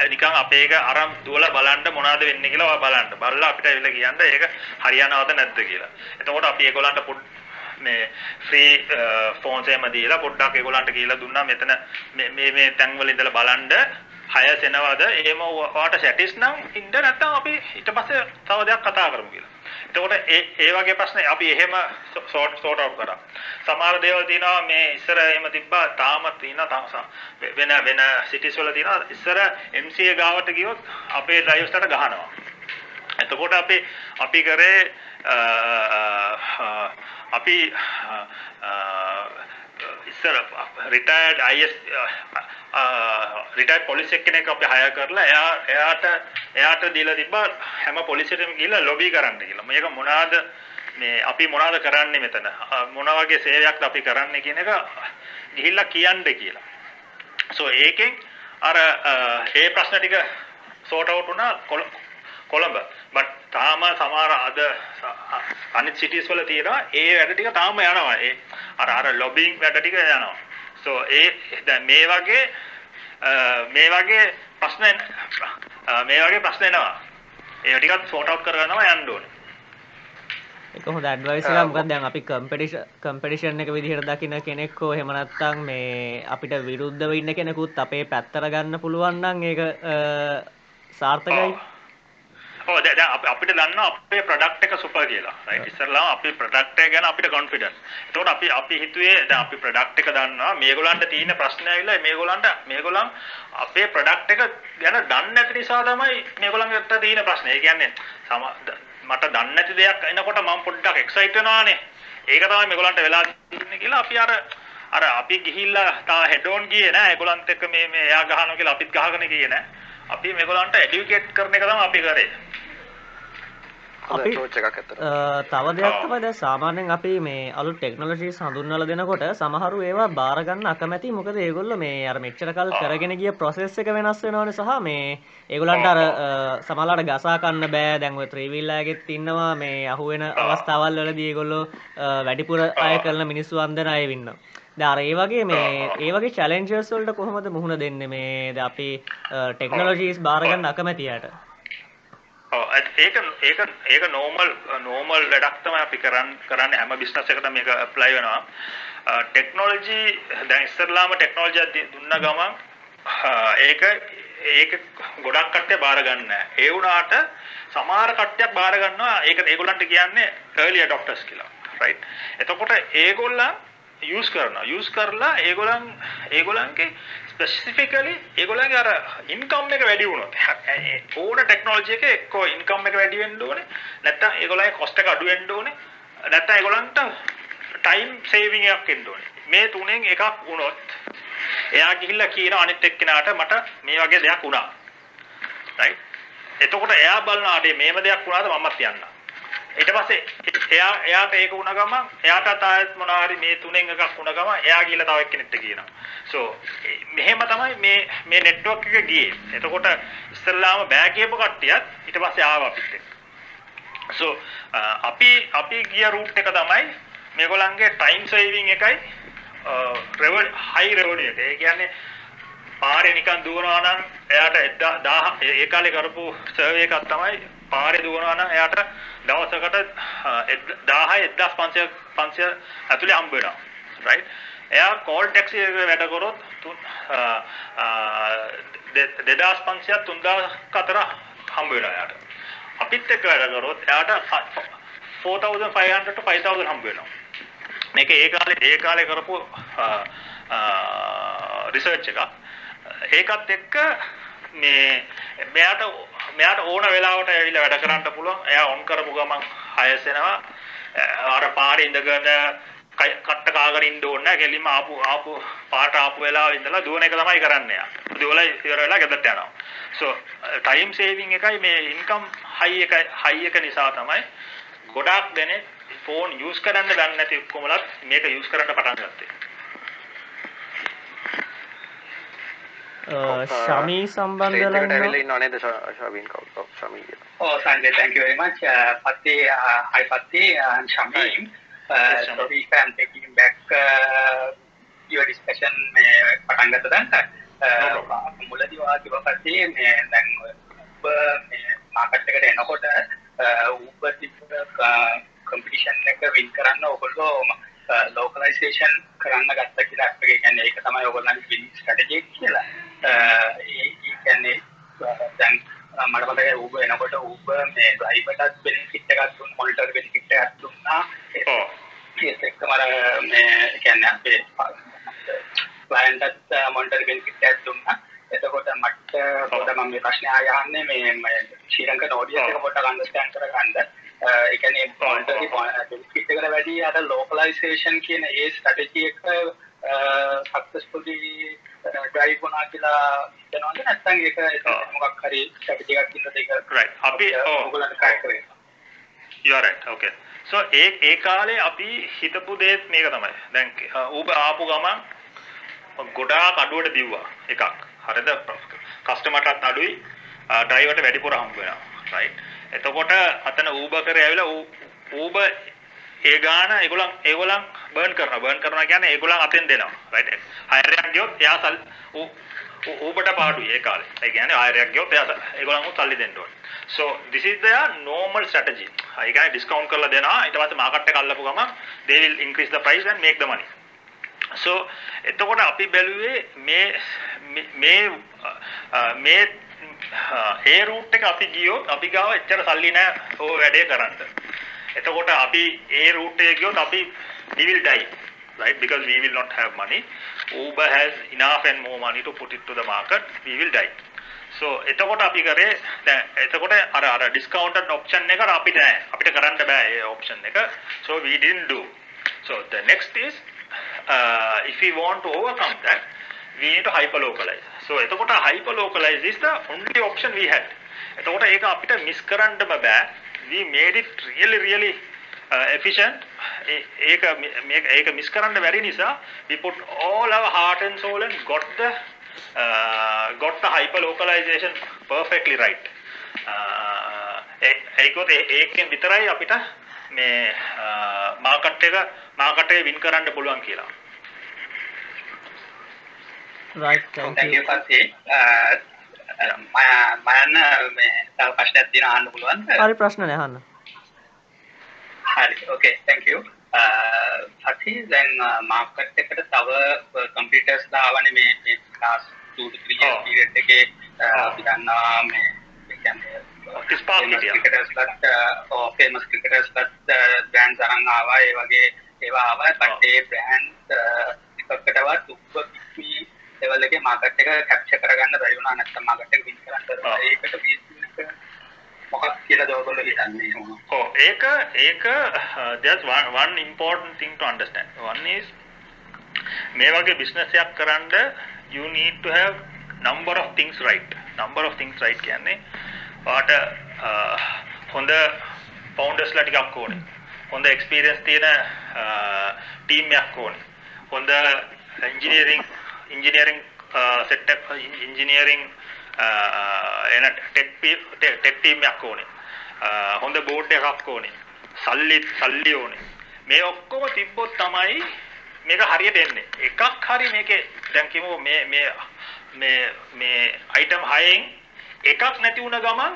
නිකන් අපේ එක අරන් දුවලා බලන්න මොනවද වෙන්නේ කියලා ඔයා බලන්න. බලලා අපිට ඇවිල්ලා කියන්න ඒක හරියනවද නැද්ද කියලා. එතකොට අපි ඒගොල්ලන්ට පොඩ් මේ ෆ්‍රී ෆෝන්ස් එහෙම දීලා පොඩ්ඩක් ඒගොල්ලන්ට කියලා දුන්නා මෙතන මේ මේ තැන් වල ඉඳලා බලන්න හයස් එනවාද එහෙම ඔයාට සැටිස් නම් ඉන්න නැත්නම් අපි ඊට පස්සේ තව දෙයක් කතා කරමු කියලා. එතකොට ඒ ඒ වගේ ප්‍රශ්න අපි එහෙම සෝට් සෝට් අවුට් කරා. සමහර දේවල් තියෙනවා මේ ඉස්සර එහෙම තිබ්බා තාම තියෙනවා වෙන වෙන සිටිස් වල තියෙනවා ඉස්සර MCA ගාවට ගියොත් අපේ ඩ්‍රයිවර්ස්ට ගහනවා. එතකොට අපි අපි කරේ අපි ඉස්සර රිටයර්ඩ් IS රිටයර්ඩ් පොලිස් කෙනෙක් අපි හයර් කරලා එයා එයාට එයාට දීලා තිබ්බා හැම පොලිසියටම ගිහිල්ලා ලොබි කරන්න කියලා. මේක මොනවාද මේ අපි මොනවද කරන්නේ මෙතන? මොන වගේ සේවයක්ද අපි කරන්නේ කියන එක ගිහිල්ලා කියන්න කියලා. සෝ ඒකෙන් අර uh, ඒ ප්‍රශ්න ටික සෝට් අවුට් වුණා කොළඹ. බට් තාම සමහර අද අනිත් සිටිස් වල තියෙනවා ඒ වැඩ ටික තාම යනවා. ඒ අර අර ලොබින් වැඩ ටික යනවා. සෝ ඒ දැන් මේ වගේ මේ වගේ ප්‍රශ්න මේ වගේ ප්‍රශ්න එනවා. ඒ ටිකත් සෝට් අවුට් කරගන්නවා යන්න ඕනේ. එක හොඳ ඇඩ්වයිස් එකක් මොකද දැන් අපි කම්පිටිෂන් කම්පිටිෂන් එක විදිහට දකින කෙනෙක් හෝ එහෙම නැත්නම් මේ අපිට විරුද්ධව ඉන්න කෙනෙකුත් අපේ පැත්තට ගන්න පුළුවන් නම් ඒක සාර්ථකයි. ඔව් දැන් අපිට දන්නවා අපේ ප්‍රොඩක්ට් එක සුපර් කියලා. රයිට් ඉස්සරලාම අපි ප්‍රොඩක්ට් එක ගැන අපිට කොන්ෆිඩන්ස්. එතකොට අපි අපි හිතුවේ දැන් අපි ප්‍රොඩක්ට් එක දන්නවා මේගොල්ලන්ට තියෙන ප්‍රශ්නේ ඇවිල්ලා මේගොල්ලන්ට මේගොල්ලන් අපේ ප්‍රොඩක්ට් එක ගැන දන්නේ නැති නිසා තමයි මේගොල්ලන්ට තියෙන ප්‍රශ්නේ. ඒ කියන්නේ මට දන්නේ නැති දෙයක් එනකොට මම පොඩ්ඩක් එක්සයිට් වෙනවානේ. ඒක තමයි මේගොල්ලන්ට වෙලා තියෙන්නේ කියලා අපි අර අර අපි ගිහිල්ලා තා හෙඩ් ඔන් ගියේ නෑ. ඒගොල්ලන්ත් එක්ක මේ මේ එයා ගහනවා කියලා අපිත් ගහගෙන ගියේ නෑ. අපි මේගොල්ලන්ට එඩියුකේට් කරන එක තමයි අපි කරේ. අපි තව දෙයක් තමයි දැන් සාමාන්‍යයෙන් අපි මේ අලුත් ටෙක්නොලොජිස් හඳුන්වලා දෙනකොට සමහරු ඒවා බාර ගන්න අකමැති. මොකද ඒගොල්ලෝ මේ අර මෙච්චර කල් කරගෙන ගිය process එක වෙනස් වෙනවනේ සහ මේ ඒගොල්ලන්ට අර සමහරලාට ගසා කන්න බෑ. දැන් ඔය ත්‍රී වීලර්ගෙත් ඉන්නවා. මේ අහුවෙන අවස්ථාවල් වලදී ඒගොල්ලෝ වැඩිපුර අය කරන මිනිස්සු අන්දන අය ඉන්නවා. දැන් අර ඒ වගේ මේ ඒ වගේ චැලෙන්ජර්ස් වලට කොහොමද මුහුණ දෙන්නේ? මේ අපි ටෙක්නොලොජිස් බාර ගන්න අකමැතියට ඒක ඒක ඒක නෝමල් නෝමල් වැඩක් තමයි අපි කරන් කරන්නේ හැම බිස්නස් එකකටම මේක ඇප්ලයි වෙනවා. ටෙක්නොලොජි දැන් ඉස්සරලාම ටෙක්නොලොජි දුන්න ගමන් ඒක ඒක ගොඩක් කට්ටිය බාර ගන්න ඒ වුණාට සමහර කට්ටියක් බාර ගන්නවා ඒක ඒගොල්ලන්ට කියන්නේ early adopters කියලා. right? එතකොට ඒගොල්ලන් යූස් කරනවා. යූස් කරලා ඒගොල්ලන් ඒගොල්ලන්ගේ ස්පෙસિෆිකලි ඒගොල්ලන්ගේ අර ඉන්කම් එක වැඩි වුණොත්. ඕන ටෙක්නොලොජි එකේ එක්කෝ ඉන්කම් එක වැඩි වෙන්න ඕනේ. නැත්නම් ඒගොල්ලන්ගේ කොස්ට් එක අඩු වෙන්න ඕනේ. නැත්නම් ඒගොල්ලන්ට ටයිම් සේවිං එකක් එන්න ඕනේ. මේ තුනෙන් එකක් වුණොත් එයා ගිහිල්ලා කියන අනිත් එක්කෙනාට මට මේ වගේ දෙයක් වුණා. රයිට් එතකොට එයා බලනවා මේම දෙයක් වුණාද මමත් යන්නම්. ඊට පස්සේ එයා එයාට ඒක වුණ ගමන් එයාට ආයෙත් මොනවා හරි මේ තුනෙන් එකක් වුණ ගමන් එයා ගිහලා තව එක්කෙනෙක්ට කියනවා. සෝ මෙහෙම තමයි මේ මේ නෙට්වර්ක් එක ගියේ. එතකොට ඉස්සල්ලාම බෑ කියපු කට්ටියත් ඊට පස්සේ ආවා අපිත් එක්ක. සෝ අපි අපි ගිය රූට් එක තමයි මේගොල්ලන්ගේ ටයිම් සේවිං එකයි රෙවල් හයි රෙවනියු එක. ඒ කියන්නේ පාරේ නිකන් දුවනවා නම් එයාට 1000 ඒ කාලේ කරපු සර්වේ එකක් තමයි පාරේ දුවනවා නම් එයාට දවසකට 1000 1500 500 ඇතුලේ හම්බ වෙනවා. රයිට් එයා කෝල් ටැක්සි එක වැඩ කරොත් 2500 3000 අතර හම්බ වෙනවා එයාට. අපිත් එක්ක වැඩ කරොත් එයාට 4500 to 5000 හම්බ වෙනවා. මේක ඒ කාලේ ඒ කාලේ කරපු රිසර්ච් එකක්. ඒකත් එක්ක මේ මෙයාට මෙයාට ඕන වෙලාවට ඇවිල්ලා වැඩ කරන්න පුළුවන්. එයා ඔන් කරපු ගමන් හයස් වෙනවා. අර පාරේ ඉඳගෙන කට්ට කාගෙන ඉන්න ඕනේ නැහැ. කෙලින්ම ආපු ආපු පාට ආපු වෙලාවෙ ඉඳලා දුවන එක තමයි කරන්නේ යා. දුවලා ඉවර වෙලා ගෙදරට යනවා. so time saving එකයි මේ income high එක high එක නිසා තමයි ගොඩාක් දෙනෙක් ෆෝන් යූස් කරන්න දන්නේ නැති ඔක්කොමලත් මේක යූස් කරන්න පටන් ගත්තේ. ශමී සම්බන්ධ ඉන්න නේද ශමීන් කවුද? ශමී Oh, Sanjay, thank you very much. Uh, Fateh, uh, hi Fateh and Shamim. Uh, sorry if I'm taking back uh, your discussion මේ පටන් ගත්ත දැන් මුලදී ඔයා කිව්වා Fateh මේ දැන් ඔබ මේ මාකට් එකට එනකොට Uber තිබ්බ කම්පිටිෂන් එක වින් කරන්න ඔයගොල්ලෝ ලෝකලයිසේෂන් කරන්න ගත්ත කියලා ඒ කියන්නේ ඒක තමයි ඔයගොල්ලන්ගේ වින් ස්ට්‍රැටජි කියලා. ඒක කියන්නේ දැන් මට මතකයි ඌබර් එනකොට ඌබර් මේ ඩ්‍රයිවර්ටත් බෙනිෆිට් එකක් දුන්න මොනිටර් බෙනිෆිට් එකක් දුන්නා ඔව් ඒත් එක්කම අර මේ කියන්නේ අපේ ක්ලයන්ට්ත් මොනිටර් බෙනිෆිට් එකක් දුන්නා එතකොට මට පොඩ මම මේ ප්‍රශ්නේ ආයන්නේ මේ මේ ශ්‍රී ලංකන් ඔඩියන්ස් එක පොඩ්ඩක් අන්ඩර්ස්ටෑන්ඩ් කරගන්න ඒ කියන්නේ මොනිටර් බෙනිෆිට් එකට වැඩි අර ලෝකලයිසේෂන් කියන ඒ ස්ට්‍රැටජි එක සක්සස්ෆුලි ඩ්‍රයිව් වුණා කියලා හිතනවද නැත්නම් ඒක මොකක් හරි ස්ට්‍රැටජි එකක් ඉන්නද ඒක right. අපි ඔයගොල්ලන්ට කයි කරේ. You are right. Okay. So ඒ ඒ කාලේ අපි හිතපු දේත් මේක තමයි. දැන් ඌබර් ආපු ගමන් ගොඩාක් අඩුවට දිව්වා එකක්. හරිද? කස්ටමර්ටත් අඩුයි. ඩ්‍රයිවර්ට වැඩිපුර හම්බ වෙනවා. Right. එතකොට අතන ඌබර් කරේ ඇවිල්ලා ඌබර් ඒ ගාන ඒගොල්ලන් ඒගොල්ලන් බර්න් කරනවා. බර්න් කරනවා කියන්නේ ඒගොල්ලන් අතෙන් දෙනවා. Right? හයර් එකක් ගියොත් එයා සල් ඌබට පාඩුයි ඒ කාලේ. ඒ කියන්නේ හයර් එකක් ගියොත් එයා ඒගොල්ලන් උත් සල්ලි දෙන්න ඕනේ. So this is their normal strategy. ඒ කියන්නේ ඩිස්කවුන්ට් කරලා දෙනවා. ඊට පස්සේ මාකට් එක අල්ලපු ගමන් they will increase the price and make the money. So එතකොට අපි බැලුවේ මේ මේ මේ ඒ රූට් එක අපි ගියොත් අපි ගාව එච්චර සල්ලි නැහැ ඕ වැඩේ කරන්න. එතකොට අපි ඒ රූට් එකේ ගියොත් අපි we will die right? Because we will not have money. Uber has enough and more money to put it to the market. We will die. So එතකොට අපි කරේ දැන් එතකොට අර අර discounted option එක අපිට නෑ. අපිට කරන්න බෑ ඒ option එක. So we didn't do. So the next is uh, if we want to overcome that we need to hyper localize so එතකොට hyper localize is the only option we had. එතකොට ඒක අපිට මිස් කරන්නම බෑ. We made it really really uh, efficient. ඒක මේක ඒක miss කරන්න බැරි නිසා we put all our heart and soul and got the uh, got the hyper localization perfectly right. ඒකත් ඒකෙන් විතරයි අපිට මේ මාකට් එක මාකට් එක වින් කරන්න පුළුවන් කියලා. Right thank thank you you පස්සේ මයන්න තව ප්‍රශ්නයක් තියෙනවා අහන්න පුළුවන්ද හරි ප්‍රශ්න නෑ අහන්න හරි ඕකේ thank you සති දැන් මාකට් එකට තව කම්පියුටර්ස් දාවනේ මේ මේ last 2 to 3 years ඔව්. period එකේ අපි දන්නවා මේ කියන්නේ. ක්‍රිකටර්ස්ලත් ෆේමස් ක්‍රිකටර්ස්ලත් බ්‍රෑන්ඩ්ස් අරන් ආවා ඒ වගේ ඒවා ආවා. බට් ඒ බ්‍රෑන්ඩ් එකකටවත් උප්ප කිප්පි ලෙවල් එකේ මාකට් එක කැප්චර් කරගන්න බැරි වුණා නැත්නම් මාකට් එක වින් කරන්න බැරි වුණා. ඔව්. ඒකට reason එක මොකක්ද කියලාද ඔයගොල්ලෝ හිතන්නේ එහෙම? Oh, ඒක ඒක uh, there's one one important thing to understand. One is මේ වගේ business එකක් කරන්න you need to have number of things right. Number of things right කියන්නේ ඔයාට uh, හොඳ foundersලා ටිකක් ඕනේ. හොඳ experience තියෙන uh, team එකක් ඕනේ. හොඳ engineering engineering uh, set එක uh, engineering uh, uh, එන ටෙක් ටෙක් ටීම් එකක් ඕනේ. අ, හොඳ බෝඩ් එකක් ඕනේ. සල්ලි සල්ලි ඕනේ. මේ ඔක්කොම තිබ්බොත් තමයි මේක හරියට එන්නේ. එකක් හරි මේකේ දැන් කිමු මේ මේ මේ මේ අයිටම් 6න් එකක් නැති වුණ ගමන්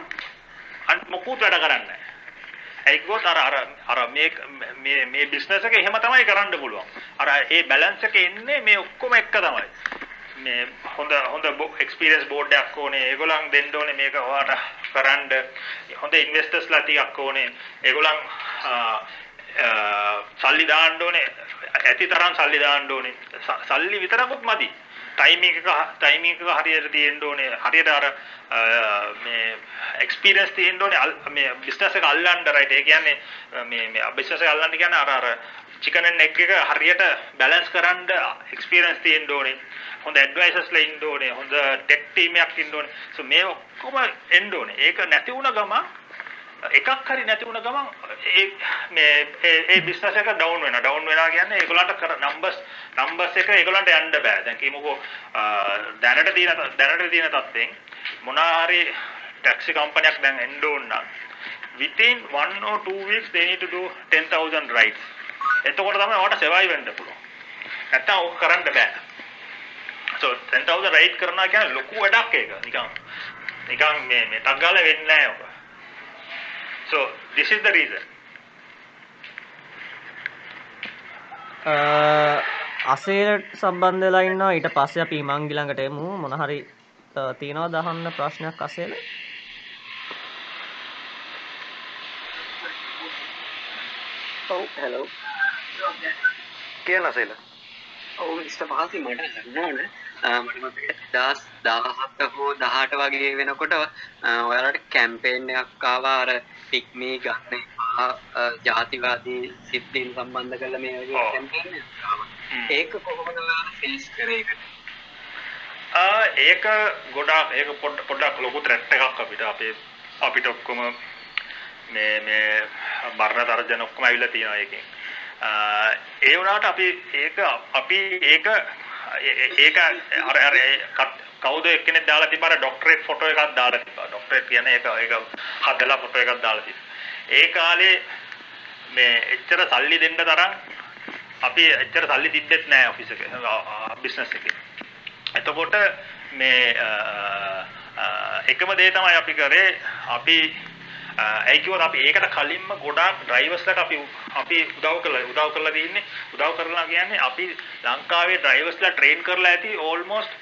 අන් මොකුත් වැඩ කරන්නේ නැහැ. ඒකවත් අර අර අර මේ මේ මේ බිස්නස් එක එහෙම තමයි කරන්න පුළුවන්. අර ඒ බැලන්ස් එක එන්නේ මේ ඔක්කොම එක තමයි. මේ හොඳ හොඳ එක්ස්පීරියන්ස් බෝඩ් එකක් ඕනේ. ඒගොල්ලන් දෙන්න ඕනේ මේක ඔයාට කරන්න. හොඳ ඉන්වෙස්ටර්ස්ලා ටිකක් ඕනේ. ඒගොල්ලන් සල්ලි දාන්න ඕනේ. ඇති තරම් සල්ලි දාන්න ඕනේ. ස- සල්ලි විතරකුත් මදි. ටයිමින් එක ටයිමින් එක හරියට තියෙන්න ඕනේ. හරියට අර අ, මේ එක්ස්පීරියන්ස් තියෙන්න ඕනේ. අල්- මේ බිස්නස් එක අල්ලන්න රයිට්. ඒ කියන්නේ අ, මේ මේ බිස්නස් එක අල්ලන්න කියන්නේ අර අර චිකන් ඇන්ඩ් එග් එක හරියට බැලන්ස් කරන්න එක්ස්පීරියන්ස් තියෙන්න ඕනේ. හොඳ ඇඩ්වයිසර්ස්ලා ඉන්න ඕනේ. හොඳ ටෙක් ටීම් එකක් ඉන්න ඕනේ. සෝ මේ ඔක්කොම එන්න ඕනේ. ඒක නැති වුණ ගමන් එකක් හරි නැති වුණ ගමන් ඒ මේ ඒ ඒ බිස්නස් එක ඩවුන් වෙනවා. ඩවුන් වෙනවා කියන්නේ ඒගොල්ලන්ට කර නම්බර්ස් නම්බර්ස් එක ඒගොල්ලන්ට යන්න බෑ. දැන් කියමුකෝ අ, දැනට තියෙන දැනට තියෙන තත්ත්වෙන් මොනවා හරි ටැක්සි කම්පනියක් දැන් එන්න ඕන නම් within 1 or 2 weeks they need to do 10000 rides. එතකොට තමයි ඔයාලට survive වෙන්න පුළුවන්. නැත්තම් ඕක කරන්න බෑ. So 10000 ride කරනවා කියන්නේ ලොකු වැඩක් ඒක. නිකන් නිකන් මේ මේ ටක් ගාලා වෙන්නේ නැහැ ඔක. So this is the reason. අසේලට සම්බන්ධ වෙලා ඉන්නවා. ඊට පස්සේ අපි හිමංගි ළඟට එමු. මොන හරි තියෙනවා දහන්න ප්‍රශ්නයක් අසේල ඔව් හැලෝ කියන අසේල ඔව් මිස්ටර් මහසි මට මතකයි දස් 17 හෝ 18 වගේ වෙනකොට ඔයාලට කැම්පේන් එකක් ආවා අර පික්මී ගන්න ජාතිවාදී සිද්ධීන් සම්බන්ධ කරලා මේ. ඒක කොහොමද ෆේස් කරේ ඒක? ආ, ඒක පොඩ්- පොඩ්ඩක් ලොකු ත්‍රෙට් එකක් අපිට අපේ අපිට ඔක්කොම මේ මේ මරණ තර්ජන ඔක්කොම ඇවිල්ලා තියෙනවා ඒකෙන්. ආ, ඒ වුණාට අපි ඒක අපි ඒක ඒ- ඒ- ඒක අර අර ඒ කත්- කවුද එක්කෙනෙක් දාලා තිබ්බා අර ડોක්ටරේට් ෆොටෝ එකක් දාලා තිබ්බා. ડોක්ටරේට් කියන්නේ ඒක ඒක හදලා ෆොටෝ එකක් දාලා තිබ්බා. ඒ කාලේ මේ එච්චර සල්ලි දෙන්න තරම් අපි එච්චර සල්ලි තිබ්බෙත් නෑ ඔෆිස් එකේ බිස්නස් එකේ. එතකොට මේ අ, අ, එකම දේ තමයි අපි කරේ අපි අ, ඇයි කිව්වොත් අපි ඒකට කලින්ම ගොඩාක් ඩ්‍රයිවර්ස්ලාට අපි අපි උදව් කරලා උදව් කරලා තින්නේ උදව් කරලා කියන්නේ අපි ලංකාවේ ඩ්‍රයිවර්ස්ලා ට්‍රේන් කරලා ඇති ඕල්මෝස්ට්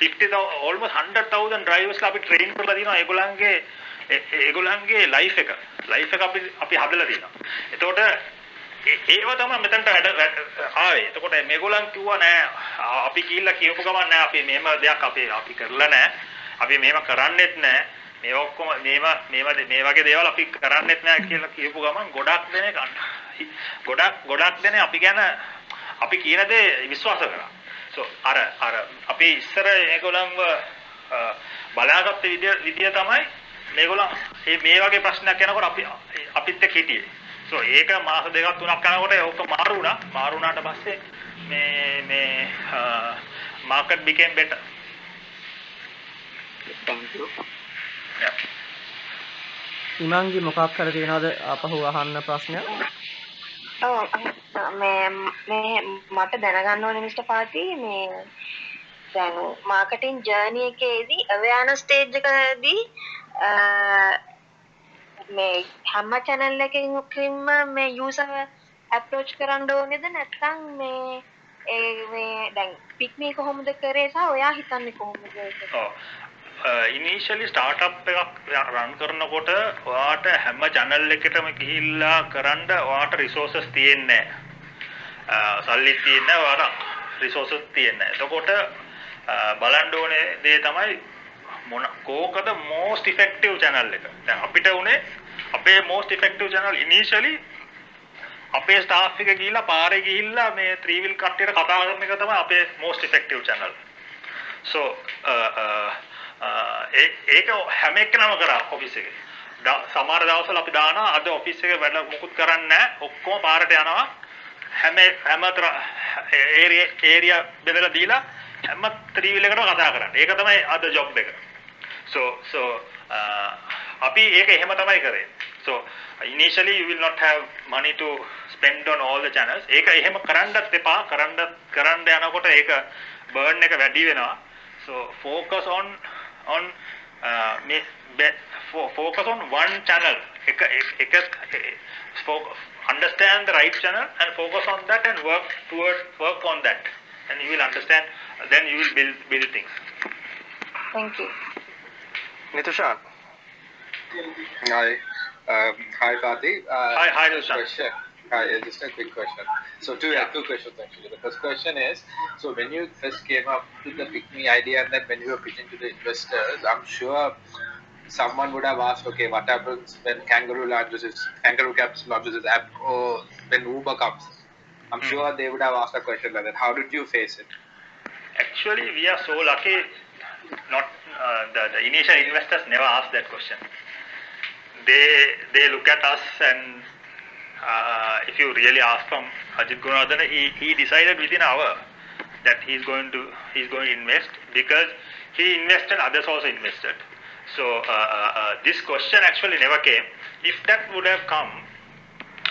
50000 ඕල්මෝස්ට් 100000 ඩ්‍රයිවර්ස්ලා අපි ට්‍රේන් කරලා දිනවා ඒගොල්ලන්ගේ ඒ- ඒගොල්ලන්ගේ ලයිෆ් එක ලයිෆ් එක අපි අපි හදලා දිනවා එතකොට ඒ- ඒව තමයි මෙතනට වැඩ වැඩ- ආවේ. එතකොට මේගොල්ලන් කිව්වා නෑ ආ, අපි ගිහිල්ලා කියපු ගමන් නෑ අපි මෙහෙම දෙයක් අපි අපි කරලා නෑ. අපි මෙහෙම කරන්නෙත් නෑ. මේ ඔක්කොම මේව මේව මේ වගේ දේවල් අපි කරන්නෙත් නෑ කියලා කියපු ගමන් ගොඩක් දෙනෙක් අන්න- ගොඩක් ගොඩක් දෙනෙක් අපි ගැන අපි කියන දේ විශ්වාස කරා. so අර අර අපි ඉස්සර මේගොල්ලන්ව අ, බලාගත්ත විදිය විදිය තමයි මේගොල්ලන් මේ මේ වගේ ප්‍රශ්නයක් යනකොට අපි අපිත් එක්ක හිටියේ. so ඒක මාස දෙකක් තුනක් යනකොට ඕක මාරු වුණා. මාරු වුණාට පස්සේ මේ මේ market became better. Thank you. ඉමංගි මොකක් කර තියෙනවද? අපහු අහන්න ප්‍රශ්නයක්. ඔව්. මේ මේ මට දැනගන්න ඕනේ මිස්ටර් පාටි මේ දැන් මාකටිං ජර්නි එකේදී අවයාන ස්ටේජ් එකදී මේ හැම channel එකකින්ම මේ user approach කරන්න ඕනේද? නැත්නම් මේ ඒ මේ දැන් පික්මී කොහොමද කරේ? සහ ඔයා හිතන්නේ කොහොමද? ඒක? ඔව්. ඉනිෂියලි ස්ටාර්ට්අප් එකක් රන් කරනකොට ඔයාට හැම channel එකකටම ගිහිල්ලා කරන්න ඔයාට resources තියෙන්නේ නැහැ. සල්ලි තියෙන්නේ නැහැ ඔයාට resources තියෙන්නේ නැහැ. එතකොට අ, බලන්න ඕනේ දේ තමයි මොන කෝකද most effective channel එක. දැන් අපිට උනේ අපේ most effective channel initially අපේ ස්ටාෆ් එක ගිහිල්ලා පාරේ ගිහිල්ලා මේ ත්‍රී විල් කට්ටියට කතා කරන එක තමයි අපේ most effective channel. so uh, uh, uh, ඒ ඒක හැම එකනම කරා ඔෆිස් එකේ. දා- සමහර දවස්වල අපි දානවා අද ඔෆිස් එකේ වැඩ මොකුත් කරන්නේ නැහැ. ඔක්කොම පාරට යනවා. හැම හැම ඒරියා ඒරියා බෙදලා දීලා හැම ත්‍රිවිල් එකටම කතා කරන්නේ. ඒක තමයි අද ජොබ් එක. so so uh, අපි ඒක එහෙම තමයි කරේ. so initially you will not have money to spend on all the channels. ඒක එහෙම කරන්නත් එපා. කරන්න කරන්න යනකොට ඒක burn එක වැඩි වෙනවා. so focus on on uh, මේ be- fo- focus on one channel. එක එක එක fo- understand the right channel and focus on that and work toward work on that and you will understand then you will build build things Thank you. නිතුෂාන් Hi, um, hi, Fatih. Uh, Hi, hi, Nushan. Question. Hi, uh, just a quick question. So two, Yeah. two questions actually. The first question is, so when you first came up with the pick me idea and then when you were pitching to the investors, I'm sure someone would have asked, okay, what happens when Kangaroo launches its, Kangaroo Caps launches its app or when Uber comes? I'm Hmm. sure they would have asked a question like that. How did you face it? Actually, we are so lucky. Not uh, the, the initial investors never asked that question. They they look at us and uh, if you really ask from Ajit Gunawardena, he he decided within an hour that he's going to he's going to invest because he invested, others also invested. So uh, uh, uh, this question actually never came. If that would have come,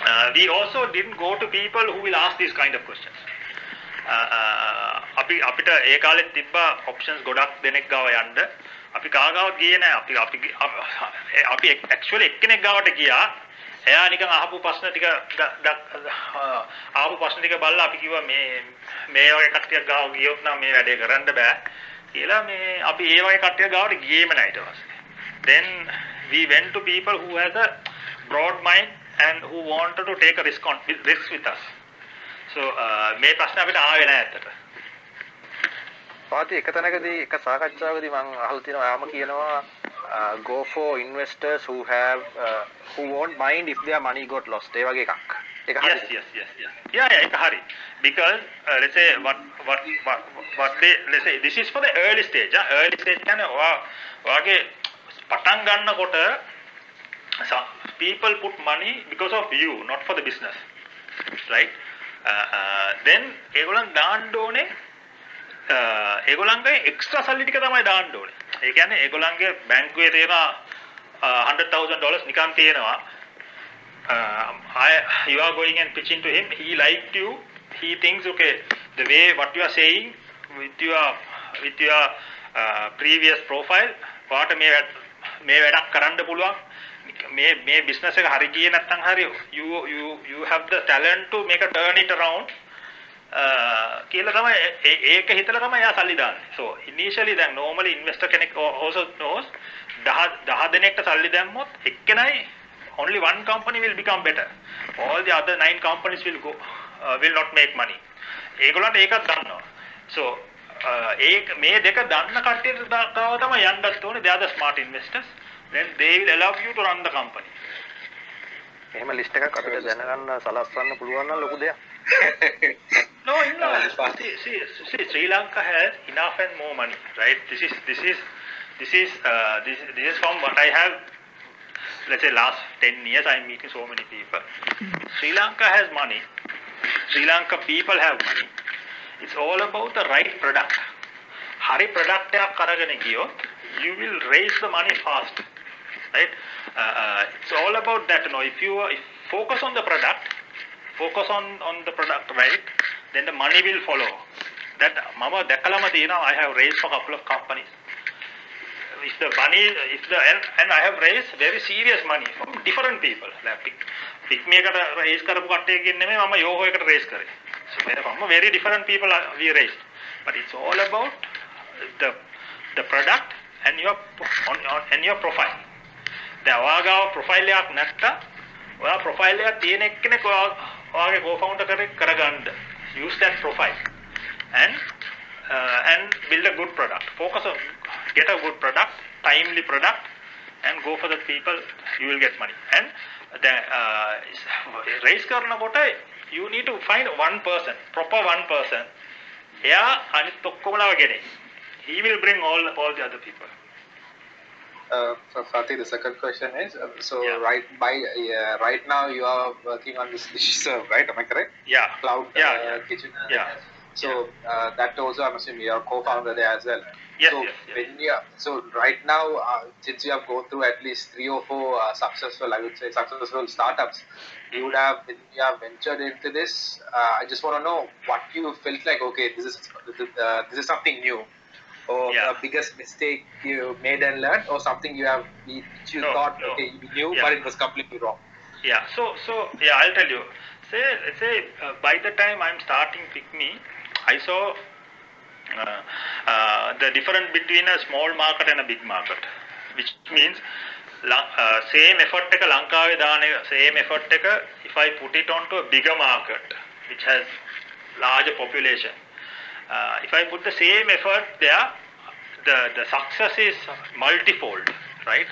uh, we also didn't go to people who will ask these kind of questions. අපි අපිට ඒ කාලෙත් තිබ්බා options ගොඩක් දෙනෙක් ගාව යන්න අපි කාගාවත් ගියේ නෑ අපි අපි අපි ඇක්චුවලි එක්කෙනෙක් ගාවට ගියා එයා නිකන් අහපු ප්‍රශ්න ටික ද- ද- ආපු ප්‍රශ්න ටික බලලා අපි කිව්වා මේ මේ වගේ කට්ටියක් ගාව ගියොත් නම් මේ වැඩේ කරන්න බෑ කියලා මේ අපි ඒ වගේ කට්ටිය ගාවට ගියේම නැහැ ඊට පස්සේ. Then we went to people who has a broad mind and who wanted to take a risk on risk with us. So uh, මේ ප්‍රශ්න අපිට ආවේ නැහැ ඇත්තට. පාති එක තැනකදී එක සාකච්ඡාවකදී මම අහලා තියෙනවා යාම කියනවා uh, go for investors who have uh, who won't mind if their money got lost ඒ වගේ එකක් ඒක yes හරිද yes yes yes yeah yeah ඒක හරි because uh, let's say what what what what they let's say this is for the early stage ah early stage කියන්නේ ඔයා ඔයාගේ පටන් ගන්නකොට some people put money because of you not for the business right uh, uh, then ඒගොල්ලන් දාන්න ඕනේ uh, ඒගොල්ලන්ගේ extra සල්ලි ටික තමයි දාන්න ඕනේ. ඒ කියන්නේ ඒගොල්ලන්ගේ බැංකුවේ තියෙන uh, 100000 dollars නිකන් තියෙනවා. Uh, I, you are going and pitching to him. He liked you. He thinks okay, the way what you are saying with your with your uh, previous profile, වාට මේ වැඩ- මේ වැඩක් කරන්න පුළුවන්. මේ මේ business එක හරි ගියේ නැත්නම් හරි you you you have the talent to make a turn it around කියලා තමයි ඒ- ඒක හිතලා තමයි එයා සල්ලි දාන්නේ. So initially දැන් normally investor කෙනෙක් al- also knows 10 10 දෙනෙක්ට සල්ලි දැම්මොත් එක්කෙනයි only one company will become better. All the other nine companies will go uh, will not make money. ඒගොල්ලන්ට ඒකත් දන්නවා. So uh, ඒක මේ දෙක දන්න කට්ටියට තා- තව තමයි යන්නත් ඕනේ. They are the smart investors. Then they will allow you to run the company. එහෙම ලිස්ට් එකක් අපිට දැනගන්න සලස්වන්න පුළුවන් නම් ලොකු දෙයක් No, no. See, see, see, Sri Lanka has enough and more money, right? This is this is this is uh, this this is from what I have. Let's say last ten years, I'm meeting so many people. Sri Lanka has money. Sri Lanka people have money. It's all about the right product. හරි product එකක් අරගෙන ගියොත් you will raise the money fast right uh, uh, it's all about that you know if you are- if focus on the product focus on on the product right then the money will follow that mama දැකලම තියෙනවා i have raised for a couple of companies if the money if the and, and i have raised very serious money from different people like pick pick me එකට raise කරපු කට්ටියකින් නෙමෙයි මම යෝහෝ එකට raise කරේ so very from very different people are- we raised but it's all about the the product and your on, on and your profile දැන් ඔයාගාව profile එකක් නැත්තම් ඔයා ප්‍රොෆයිල් එකක් තියෙන එක්කෙනෙක් ඔයා ඔයාගේ co-founder කෙනෙක් කරගන්න. Use that profile. And uh, and build a good product. Focus on get a good product timely product and go for the people you will get money. And the uh, raise කරනකොට you need to find one person proper one person. එයා අනිත් ඔක්කොමලා ගෙනේ he will bring all all the other people. Uh, so Fatih, the second question is, uh, so Yeah. right by uh, right now you are working on this [laughs] dish serve, right? Am I correct? yeah Cloud yeah, uh, yeah. kitchen. Yeah. So uh, that also, I'm assuming you're co-founder there as well. Yes, so yes, yes. when you so right now, uh, since you have gone through at least three or four uh, successful, I would say successful startups, you would have when you have ventured into this. Uh, I just want to know what you felt like. Okay, this is uh, this is something new, or Yeah. the biggest mistake you made and learned, or something you have which you No, thought no. okay you knew, Yeah. but it was completely wrong. Yeah. So so yeah, I'll tell you. Say let's say uh, by the time I'm starting Pickme, I saw uh, uh, the difference between a small market and a big market, which means ල- uh, same effort එක ලංකාවේ දාන එක same effort එක if I put it onto a bigger market which has larger population uh, if I put the same effort there the the success is multifold right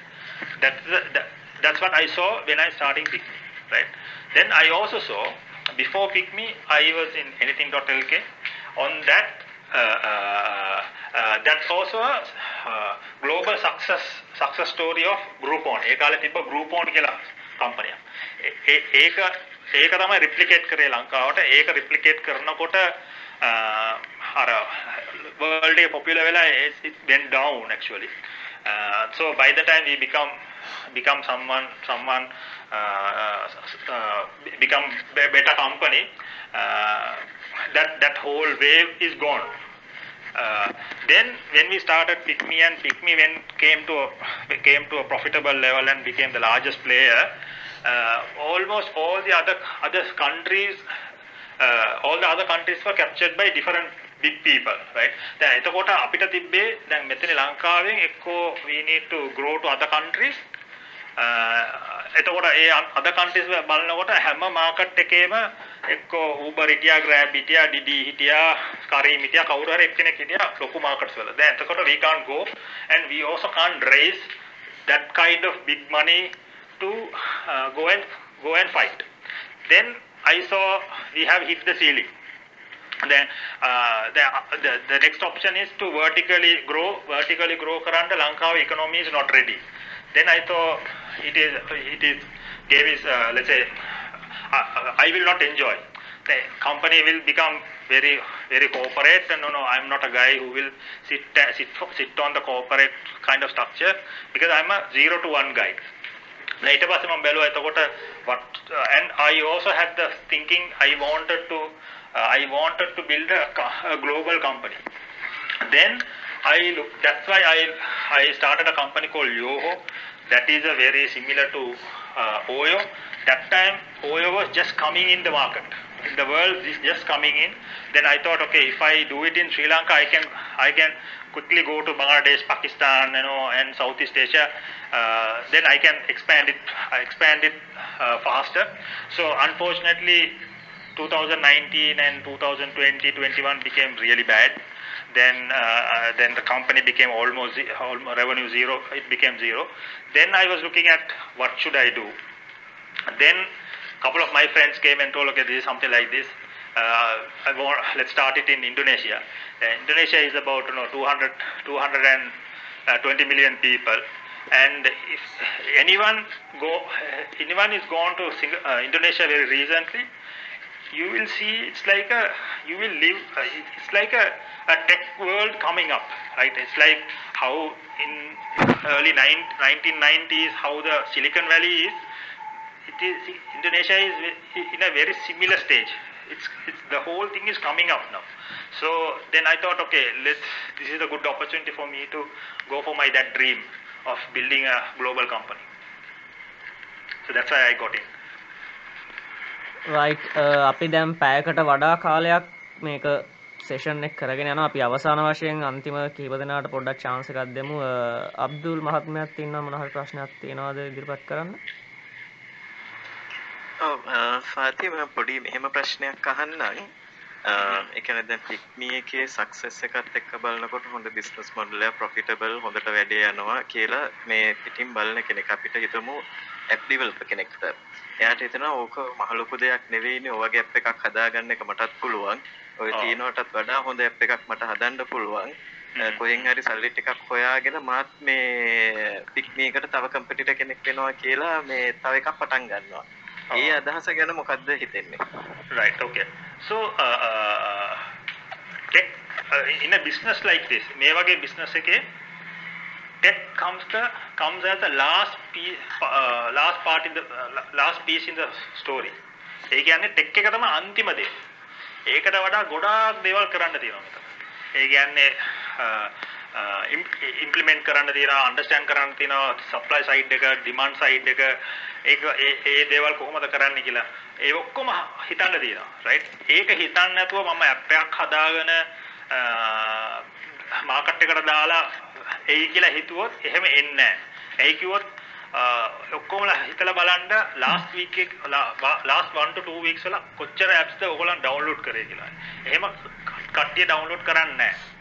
that's the, that, that's what I saw when I starting Pickme right then I also saw before Pickme I was in anything.lk on that uh, uh, uh, that's also a uh, global success success story of Groupon ඒ කාලේ තිබ්බ Groupon කියලා කම්පනියක් ඒ- ඒ- ඒක ඒක තමයි replicate කරේ ලංකාවට ඒක replicate කරනකොට uh, uh, world day popular vela is it went down actually. Uh, so by the time we become become someone someone uh, uh, uh become better company uh, that that whole wave is gone. Then when we started pick me and pick me when came to a, came to a profitable level and became the largest player almost all the other other countries uh, all the other countries were captured by different big people right දැන් එතකොට අපිට තිබ්බේ දැන් මෙතන ලංකාවෙන් එක්කෝ we need to grow to other countries uh, එතකොට ඒ අද කන්ට්‍රීස් බලනකොට හැම මාකට් එකේම එක්කෝ Uber හිටියා Grab හිටියා Didi හිටියා Careem හිටියා කවුරු හරි එක්කෙනෙක් හිටියා ලොකු මාකට්ස් වල. දැන් එතකොට we can't go and we also can't raise that kind of big money to uh, go and go and fight. Then I saw we have hit the ceiling. Then uh, the, uh, the, the next option is to vertically grow. Vertically grow karanda Lanka economy is not ready. Then I thought it is it is gave is uh, let's say uh, uh I will not enjoy. The company will become very very corporate and no no I'm not a guy who will sit uh, sit sit on the corporate kind of structure because I'm a zero to one guy. ඊට පස්සේ මම බැලුවා එතකොට what uh, and I also had the thinking I wanted to uh, I wanted to build a, a global company. Then I look that's why I I started a company called Yoho that is a very similar to uh, Oyo. That time Oyo was just coming in the market. The world is just coming in. Then I thought, okay, if I do it in Sri Lanka, I can I can quickly go to Bangladesh, Pakistan, you know, and Southeast Asia. Uh, then I can expand it expand it uh, faster. So unfortunately, 2019 and 2020, 21 became really bad then uh, then the company became almost, almost revenue zero it became zero then i was looking at what should i do then couple of my friends came and told okay this is something like this. Uh, want, let's start it in Indonesia. Uh, Indonesia is about you know 200 220 million people, and if anyone go anyone is gone to Sing- uh, Indonesia very recently, you will see it's like a you will live uh, it's like a, a tech world coming up right? It's like how in early nine, 1990s how the silicon valley is it is indonesia is in a very similar stage. It's, it's the whole thing is coming up now. So then i thought okay let's this is a good opportunity for me to go for my that dream of building a global company. So that's why i got in. Right uh, අපි දැම් පෑකට වඩා කාලයක් මේක session එක් කරගෙන යන අපි අවසාන වශයෙන් අන්තිම කීප දෙනාට පොඩ්ඩක් චාන්සකක් දෙමු. Uh, අබ්දුල් මහත්මයක් තින්න මොනහල් ප්‍රශ්නයක් තියෙනවාද ඉදිරිපත් කරන්න? ෆාති පොඩි මෙහෙම ප්‍රශ්නයක් අහන්නම් එකන දැන් පික්මී එකේ සක්සස් එකත් එක්ක බලනකොට හොඳ බිස්නස් මොඩල් එක ප්‍රොෆිටබල් හොඳට වැඩේ යනවා කියලා මේ පිටින් බලන කෙනෙක් අපිට හිතමු ඇප් ඩෙවලොපර් කෙනෙක්ට. එයාට හිතෙනවා ඕක මහ ලොකු දෙයක් නෙවෙයිනේ ඔයගේ ඇප් එකක් හදාගන්න එක මටත් පුළුවන්. ඔය තියෙනවටත් වඩා හොඳ ඇප් එකක් මට හදන්න පුළුවන්. කොහෙන් හරි සල්ලි ටිකක් හොයාගෙන මාත් මේ පික්මීකට තව කම්පිටිටර් කෙනෙක් වෙනවා කියලා මේ තව එකක් පටන් ගන්නවා ඒ අදහස ගැන මොකක්ද හිතෙන්නේ? Right okay. So uh, uh, tech uh, in a business like this මේ වගේ business එකේ tech comes the comes as the last piece uh, last part in the uh, last piece in the story. ඒ කියන්නේ tech එක තමයි අන්තිම දේ. ඒකට වඩා ගොඩාක් දේවල් කරන්න තියෙනවා මෙතන ඒ කියන්නේ uh, Uh, ඉම්පලිමෙන්ට් කරන්න තියෙනවා අන්ඩර්ස්ටෑන්ඩ් කරන්න තියෙනවා සප්ලයි සයිඩ් එක ඩිමාන්ඩ් සයිඩ් එක ඒක ඒ ඒ දේවල් කොහොමද කරන්න කියලා ඒ ඔක්කොම හිතන්න තියෙනවා රයිට් ඒක හිතන්න නැතුව මම ඇප් එකක් හදාගෙන uh, මාකට් එකට දාලා එයි කියලා හිතුවොත් එහෙම එන්නේ නැහැ. එයි කිව්වොත් uh, ඔක්කොමලා හිතලා බලන්න ලාස්ට් වීක් එක ලාස්ට් 1 to 2 weeks වල කොච්චර apps ද ඔයගොල්ලන් ඩවුන්ලෝඩ් කරේ කියලා. එහෙම කට්ටිය ඩවුන්ලෝඩ් කරන්නේ නැහැ.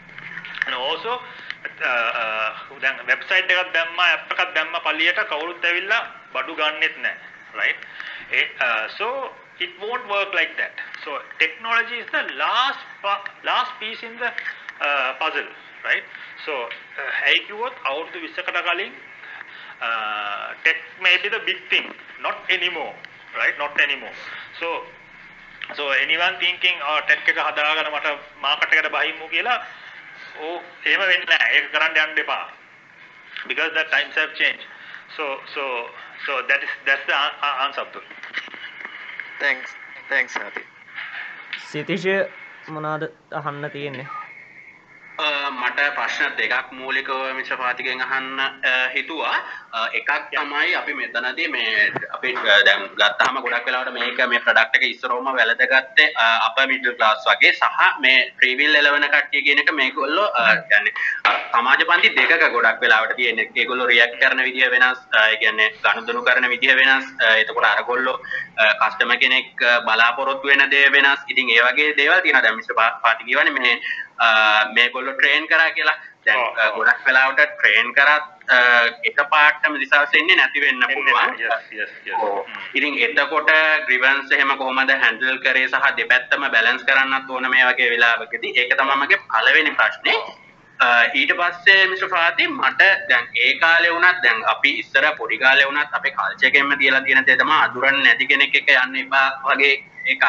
And also දැන් වෙබ්සයිට් එකක් දැම්මා ඇප් එකක් දැම්මා පල්ලියට කවුරුත් ඇවිල්ලා බඩු ගන්නෙත් නැහැ right? A so it won't work like that. So technology is the last last piece in the uh, puzzle. Right? So ඇයි කිව්වොත් අවුරුදු 20කට කලින් uh, tech may be the big thing. Not anymore. Right? Not anymore. So so anyone thinking oh tech එක හදාගෙන මට market එකට බහිමු කියලා ඕ එහෙම වෙන්නේ නැහැ. ඒක කරන්න යන්න එපා. Because the times have changed. So so so that is that's the answer Abdul. Thanks. Thanks Adi. සිතිෂය මොනවාද අහන්න තියෙන්නේ? මට ප්‍රශ්න දෙකක් මූලිකව මිශ්‍ර පාතිකෙන් අහන්න හිතුවා. එකක් තමයි අපි මෙතනදී මේ අපි දැන් ගත්තාම ගොඩක් වෙලාවට මේක මේ ප්‍රොඩක්ට් එක ඉස්සරෝම වැළඳගත්තේ අප මිඩල් ක්ලාස් වගේ සහ මේ ට්‍රීවිල් එලවන කට්ටිය කියන එක මේගොල්ලෝ කියන්නේ සමාජ පන්ති දෙකක ගොඩක් වෙලාවට තියෙන ඒගොල්ලෝ රියැක්ට් කරන විදිය වෙනස් ඒ කියන්නේ ගනුදෙනු කරන විදිය වෙනස් එතකොට අරගොල්ලෝ කස්ටමර් කෙනෙක් බලාපොරොත්තු වෙන දේ වෙනස්. ඉතින් ඒ වගේ දේවල් තියෙනවා. දැන් මිස්ටර් පාති කියවනේ මේ මේගොල්ලෝ ට්‍රේන් කරා කියලා දැන් ගොඩක් වෙලාවට ට්‍රේන් කරත් එක පාටම දිසාවෙන්නේ නැති වෙන්න පුළුවන්. ඉතින් එතකොට ග්‍රිවන්ස් එහෙම කොහොමද හැන්ඩල් කරේ සහ දෙපැත්තම බැලන්ස් කරන්නත් ඕන මේ වගේ වෙලාවකදී. ඒක තමයි මගේ පළවෙනි ප්‍රශ්නේ. ඊට පස්සේ මිස්ටර් ෆාති මට දැන් ඒ කාලේ වුණත් දැන් අපි ඉස්සර පොඩි කාලේ වුණත් අපේ කල්චර් එකෙන්ම තියලා තියෙන දේ තමයි අඳුරන්නේ නැති කෙනෙක් එක්ක යන්න එපා වගේ එකක්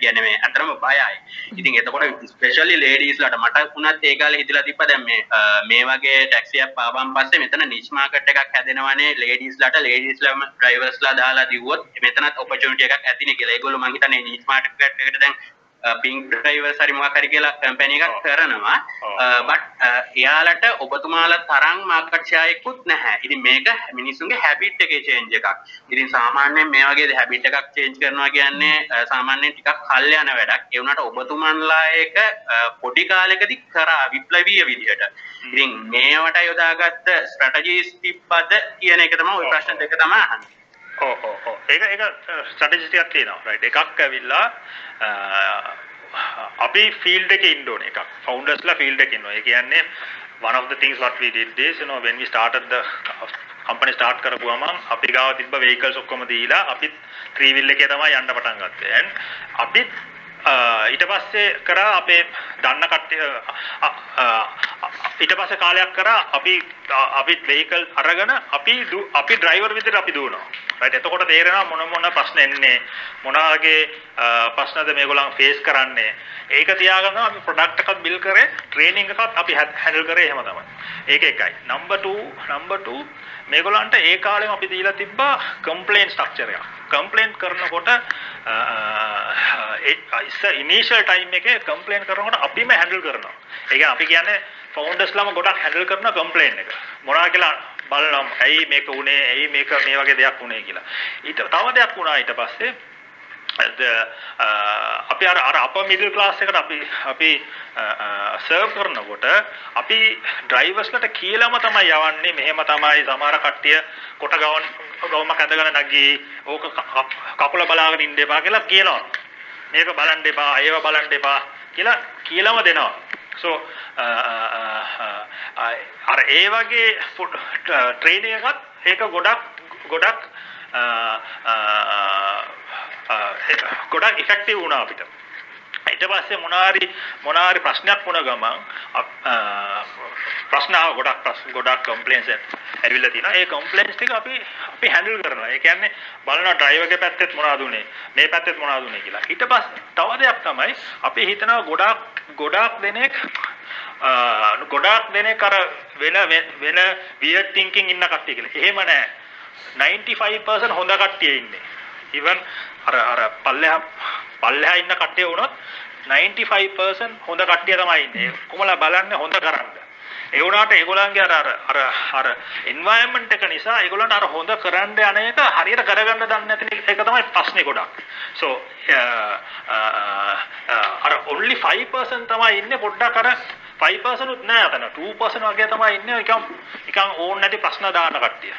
කියන්නේ මේ අතරම බයයි. ඉතින් එතකොට ස්පෙෂලි ලේඩීස්ලාට මට වුණත් ඒ කාලේ හිතලා තිබ්බා දැන් මේ මේ වගේ ටැක්සි එකක් ආවම පස්සේ මෙතන නිච් මාකට් එකක් හැදෙනවානේ ලේඩීස්ලාට ලේඩීස්ලාම ඩ්‍රයිවර්ස්ලා දාලා දිව්වොත් මෙතනත් ඔපචුනිටි එකක් ඇතිනේ කියලා. ඒගොල්ලෝ මං හිතන්නේ නිච් මාකට් එකට දැන් හරි මොකක් හරි කියලා කම්පැනි එකක් කරනවා බට් එයාලට ඔබතුමාලා තරම් මාකට් ෂෙයා එකකුත් නැහැ. ඉතින් මේක මිනිස්සුන්ගේ හැබිට් එකේ චේන්ජ් එකක්. ඉතින් සාමාන්‍යයෙන් මේ වගේ හැබිට් එකක් චේන්ජ් කරනවා කියන්නේ සාමාන්‍යයෙන් ටිකක් කල් යන වැඩක්. ඒ වුණාට ඔබතුමන්ලා ඒක පොඩි කාලෙකදී කරා විප්ලවීය විදිහට. ඉතින් මේවට යොදාගත්ත ස්ට්‍රැටජිස් තිබ්බද කියන එක තමයි ওই ප්‍රශ්න දෙක තමයි අහන්නේ. ඒක ඒක ස්ට්‍රටජිටියක් තියෙනවා. රයිට් එකක් ඇවිල්ලා අපි ෆීල්ඩ් එකේ ඉන්න ඕනේ. එකක් ෆවුන්ඩර්ස්ලා ෆීල්ඩ් එකේ ඉන්නවා ඒ කියන්නේ one of the things what we did is you know when we started the uh, company start කරපුවම අපි ගාව තිබ්බ vehicles ඔක්කොම දීලා අපිත් three wheel එකේ තමයි යන්න පටන් ගත්තේ. And අපිත් ඊට පස්සේ කරා අපේ දන්න කට්ටිය ඊට පස්සේ කාලයක් කරා අපි අපි vehicle අරගෙන අපි අපි driver විදිහට අපි දුවනවා. රයිට් එතකොට තේරෙනවා මොන මොන ප්‍රශ්න එන්නේ. මොන වගේ ප්‍රශ්නද මේගොල්ලන් ෆේස් කරන්නේ. ඒක තියාගන්න අපි ප්‍රොඩක්ට් එකක් බිල් කරේ ට්‍රේනින් එකත් අපි හැන්ඩල් කරේ එහෙම තමයි. ඒක එකයි. නම්බර් 2 නම්බර් 2 මේගොල්ලන්ට ඒ කාලෙම අපි දීලා තිබ්බා කම්ප්ලේන්ට් ස්ට්‍රක්චර් එකක්. කම්ප්ලේන්ට් කරනකොට ඉස්ස ඉනිෂියල් ටයිම් එකේ කම්ප්ලේන්ට් කරනකොට අපිම හැන්ඩල් කරනවා. ඒ කියන්නේ අපි කියන්නේ ෆවුන්ඩර්ස්ලාම ගොඩක් හැන්ඩල් කරන කම්ප්ලේන්ට් එක. මොනවා කියලා බලනම් ඇයි මේක උනේ ඇයි මේක මේ වගේ දෙයක් උනේ කියලා. ඊට තව දෙයක් වුණා ඊට පස්සේ අපි අර අර අප මිඩල් ක්ලාස් එකට අපි අපි සර්ව් කරනකොට අපි ඩ්‍රයිවර්ස්ලට කියලාම තමයි යවන්නේ මෙහෙම තමයි සමහර කට්ටිය කොට ගවන් ගවමක් ඇදගෙන නැගී ඕක කකුල බලාගෙන ඉන්න එපා කියලා කියනවා. මේක බලන්න එපා, ඒව බලන්න එපා කියලා කියලාම දෙනවා. So uh, uh, uh, අර ඒ වගේ ට්‍රේනින් එකත් ඒක ගොඩක් ගොඩක් ගොඩක් ඉෆෙක්ටිව් වුණා අපිට. ඊට පස්සේ මොනාරි මොනාරි ප්‍රශ්නයක් වුණ ගමන් ප්‍රශ්න ආව ගොඩක් ප්‍රශ්න ගොඩක් කම්ප්ලේන්ස් ඇවිල්ලා තියෙනවා. ඒ කම්ප්ලේන්ස් ටික අපි අපි හැන්ඩල් කරනවා. ඒ කියන්නේ බලනවා ඩ්‍රයිවර්ගේ පැත්තෙත් මොනවද උනේ, මේ පැත්තෙත් මොනවද උනේ කියලා. ඊට පස්සේ තව දෙයක් තමයි අපි හිතනවා ගොඩක් ගොඩාක් දෙනෙක් ගොඩාක් දෙනෙක් අර වෙන වෙන weird thinking ඉන්න කට්ටිය කියලා. එහෙම නෑ. 95% හොඳ කට්ටිය ඉන්නේ. even අර අර පල්ලෙහා පල්ලෙහා ඉන්න කට්ටිය වුණොත් 95% හොඳ කට්ටිය තමයි ඉන්නේ. කොමලා බලන්නේ හොඳ කරන්න. ඒ වුණාට ඒගොල්ලන්ගේ අර අර අර එන්වයරන්මන්ට් එක නිසා ඒගොල්ලන්ට අර හොඳ කරන්න යන එක හරියට කරගන්න දන්නේ නැති එක තමයි ප්‍රශ්නේ ගොඩක්. so uh, uh, uh, අර only 5% තමයි ඉන්නේ පොඩ්ඩක් අර 5% උත් නෑ අතන 2% වගේ තමයි ඉන්නේ නිකන් නිකන් ඕන් නැති ප්‍රශ්න දාන කට්ටිය.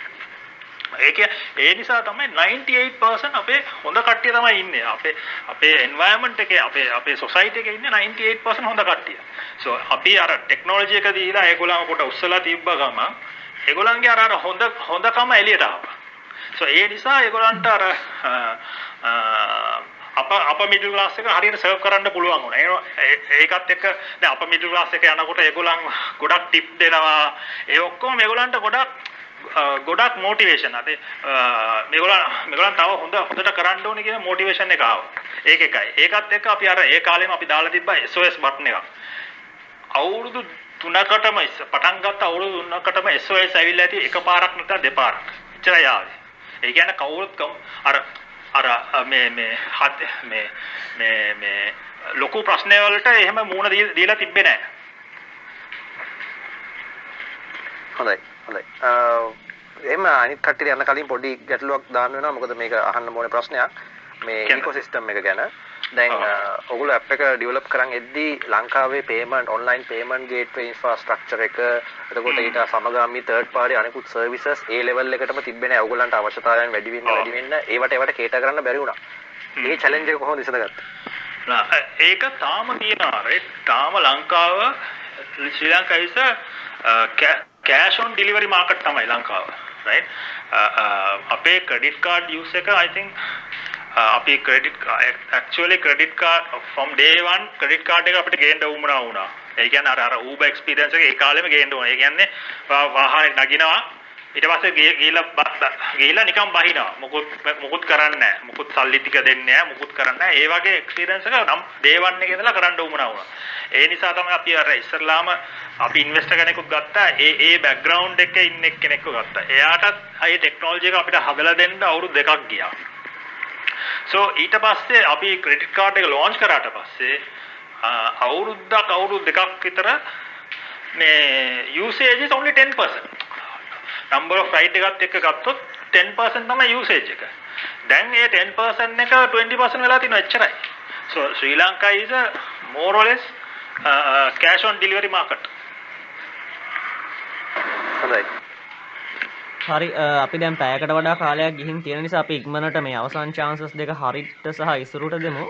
ඒක ඒ නිසා තමයි 98% අපේ හොඳ කට්ටිය තමයි ඉන්නේ. අපේ අපේ එන්වයරන්මන්ට් එකේ අපේ අපේ සොසයිටි එකේ ඉන්නේ 98% හොඳ කට්ටිය. so අපි අර ටෙක්නොලොජි එක දීලා ඒගොල්ලන්ව කොට උස්සලා තිබ්බ ගමන් ඒගොල්ලන්ගේ අර අර හොඳ හොඳකම එළියට ආවා. so ඒ නිසා ඒගොල්ලන්ට අර අප අප මිඩල් ක්ලාස් එක හරියට සර්ව් කරන්න පුළුවන් වුණා. ඒකත් එක්ක දැන් අප මිඩල් ක්ලාස් එක යනකොට ඒගොල්ලන් ගොඩක් ටිප් දෙනවා. ඒ ඔක්කොම මේගොල්ලන්ට ගොඩක් ගොඩක් මොටිවේෂන් අතේ මේගොල්ලන් මේගොල්ලන් තව හොඳ හොඳට කරන්න ඕනේ කියන මොටිවේෂන් එක ආවා. ඒක එකයි. ඒකත් එක්ක අපි අර ඒ කාලෙම අපි දාලා තිබ්බා SOS බටන් එකක්. අවුරුදු 3කටම පටන් ගත්ත අවුරුදු 3කටම SOS ඇවිල්ලා ඇති එකපාරක් නැත්නම් දෙපාරක්. එච්චරයි ආවේ. ඒ කියන්නේ කවුරුත් අර අර මේ මේ හත් මේ මේ මේ ලොකු ප්‍රශ්න වලට එහෙම මූණ දීලා තිබ්බේ නැහැ. හොඳයි හොඳයි. එම අනිත් කට්ටියට යන්න කලින් පොඩි ගැටලුවක් දාන්න වෙනවා. මොකද මේක අහන්න ඕනේ ප්‍රශ්නයක්. මේ ඉකෝසිස්ටම් එක ගැන. දැන් ඔගොල්ලෝ ඇප් එක ඩෙවලොප් කරන් එද්දී ලංකාවේ payment online payment gateway infrastructure එක. එතකොට ඊට සමගාමී තර්ඩ් පාර්ටි අනිකුත් සර්විසස් ඒ ලෙවල් එකටම තිබ්බේ නැහැ ඔයගොල්ලන්ට අවශ්‍යතාවයන් වැඩි වෙන්න වැඩි වෙන්න. ඒවට ඒවට කේටර් කරන්න බැරි වුණා. මේ චැලෙන්ජ් එක කොහොමද විසඳගත්තේ? ඒක තාම තියෙනවා රයිට් තාම ලංකාව Sri Lanka is cash on delivery market තමයි ලංකාව රයිට් uh, uh, අපේ ක්‍රෙඩිට් කාඩ් යූස් එක I think uh, අපි credit actually credit card from day 1 credit card එක අපිට ගේන්න උවමනා වුණා. ඒ කියන්නේ අර අර Uber experience එක ඒ කාලෙම ගේන්න ඕනේ. ඒ කියන්නේ වාහනේ නගිනවා ඊට පස්සේ ගිහිල්ලා ගිහිල්ලා නිකන් බහිනවා. මොකුත් මොකුත් කරන්නේ නැහැ. මොකුත් සල්ලි ටික දෙන්නේ නැහැ. මොකුත් කරන්නේ නැහැ. ඒ වගේ එක්ස්පීරියන්ස් එක නම් day 1 එකේ ඉඳලා කරන්න උවමනා වුණා. ඒ නිසා තමයි අපි අර ඉස්සරලාම අපි ඉන්වෙස්ටර් කෙනෙකුත් ගත්තා. ඒ ඒ බෑග්ග්‍රවුන්ඩ් එකේ ඉන්න කෙනෙක්ව ගත්තා. එයාටත් ඒ ටෙක්නොලොජි එක අපිට හදලා දෙන්න අවුරුදු දෙකක් ගියා. so ඊට පස්සේ අපි ක්‍රෙඩිට් කාඩ් එක ලොන්ච් කරාට පස්සේ අවුරුද්දක් අවුරුදු දෙකක් විතර මේ usage is only 10% number of ride එකත් එක්ක ගත්තොත් 10% තමයි usage එක. දැන් ඒ 10% එක 20% වෙලා තිනවා එච්චරයි. so Sri Lanka is a more or less uh, cash on delivery market. හොඳයි. හරි අපි දැන් පැයකට වඩා කාලයක් ගිහින් තියෙන නිසා අපි ඉක්මනට මේ අවසන් chances දෙක හරිට සහ ඉසුරුට දෙමු.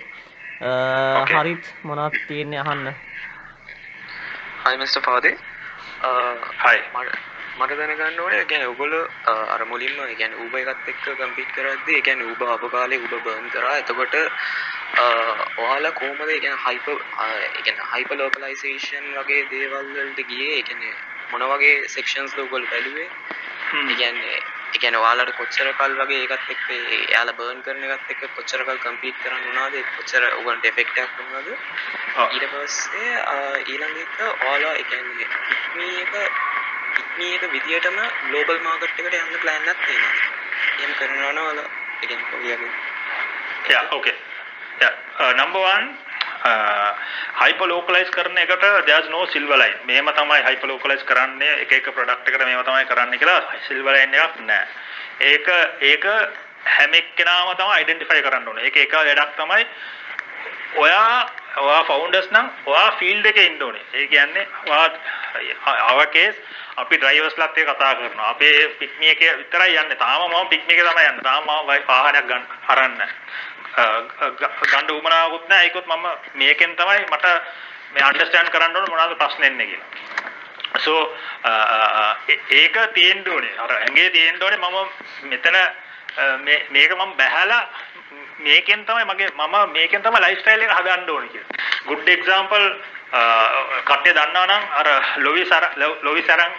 හරිත් මොනවද තියෙන්නේ අහන්න? hi Mr. Fade. hi. මට දැනගන්න ඕනේ කියන්නේ ඔයගොල්ලෝ අර මුලින්ම කියන්නේ Uber එකත් එක්ක කම්පීට් කරද්දී කියන්නේ Uber අප කාලේ Uber බර්න් කරා. එතකොට ඔයාලා කොහොමද කියන්නේ හයිපර් කියන්නේ හයිපර් ලෝකලයිසේෂන් වගේ දේවල් වලට ගියේ? කියන්නේ මොන වගේ සෙක්ෂන්ස් ද ඔයගොල්ලෝ බැලුවේ? කියන්නේ කියන්නේ ඔයාලට කොච්චර කල් වගේ ඒකත් එක්ක එයාලා බර්න් කරන එකත් එක්ක කොච්චර කල් කම්පීට් කරන්න වුණාද? කොච්චර ඔයගොල්ලන්ට එෆෙක්ට් එකක් වුණාද? ඊට පස්සේ ඊළඟ එක ඔයාලා කියන්නේ ඉක්මී එක ඉක්මී එක විදියටම ග්ලෝබල් මාකට් එකට යන්න ප්ලෑන් එකක් තියෙනවා. එහෙම කරනවා නම් ඔයාලා ඒ කියන්නේ කොහොමද? Yeah, okay. Yeah, uh, number one uh, hyper localise කරන එකට there's no silver line. මේම තමයි හයිප ලෝකලයිස් කරන්නේ එක එක ප්‍රොඩක්ට් එකට මේව තමයි කරන්නේ කියලා silver line එකක් නැහැ. ඒක ඒක හැම එක්කෙනාම තමයි අයිඩෙන්ටිෆයි කරන්න ඕනේ. ඒක එක වැඩක් තමයි ඔයා ඔයා ෆවුන්ඩර්ස් නම් ඔයා ෆීල්ඩ් එකේ ඉන්න ඕනේ. ඒ කියන්නේ ඔයා our case අපි ඩ්‍රයිවර්ස්ලාත් එක්ක කතා කරනවා. අපේ පික්නි එකේ විතරයි යන්නේ. තාම මම පික්නි එකේ තමයි යන්නේ. තාම මම වාහනයක් ගන්න අරන්නේ ගන්න උමනාවකුත් නැහැ. ඒකත් මම මේකෙන් තමයි මට මේ අන්ඩර්ස්ටෑන්ඩ් කරන්න ඕන මොනවද ප්‍රශ්න එන්නේ කියලා. so ඒක තියෙන්න ඕනේ. අර ඇඟේ තියෙන්න ඕනේ මම මෙතන මේක මම බැහැලා මේකෙන් තමයි මගේ මම මේකෙන් තමයි ලයිෆ් ස්ටයිල් එක හදන්න ඕනේ කියලා. good example කට්ටිය දන්නවා නම් අර ලොවිස් අර ලොවිස් අරන්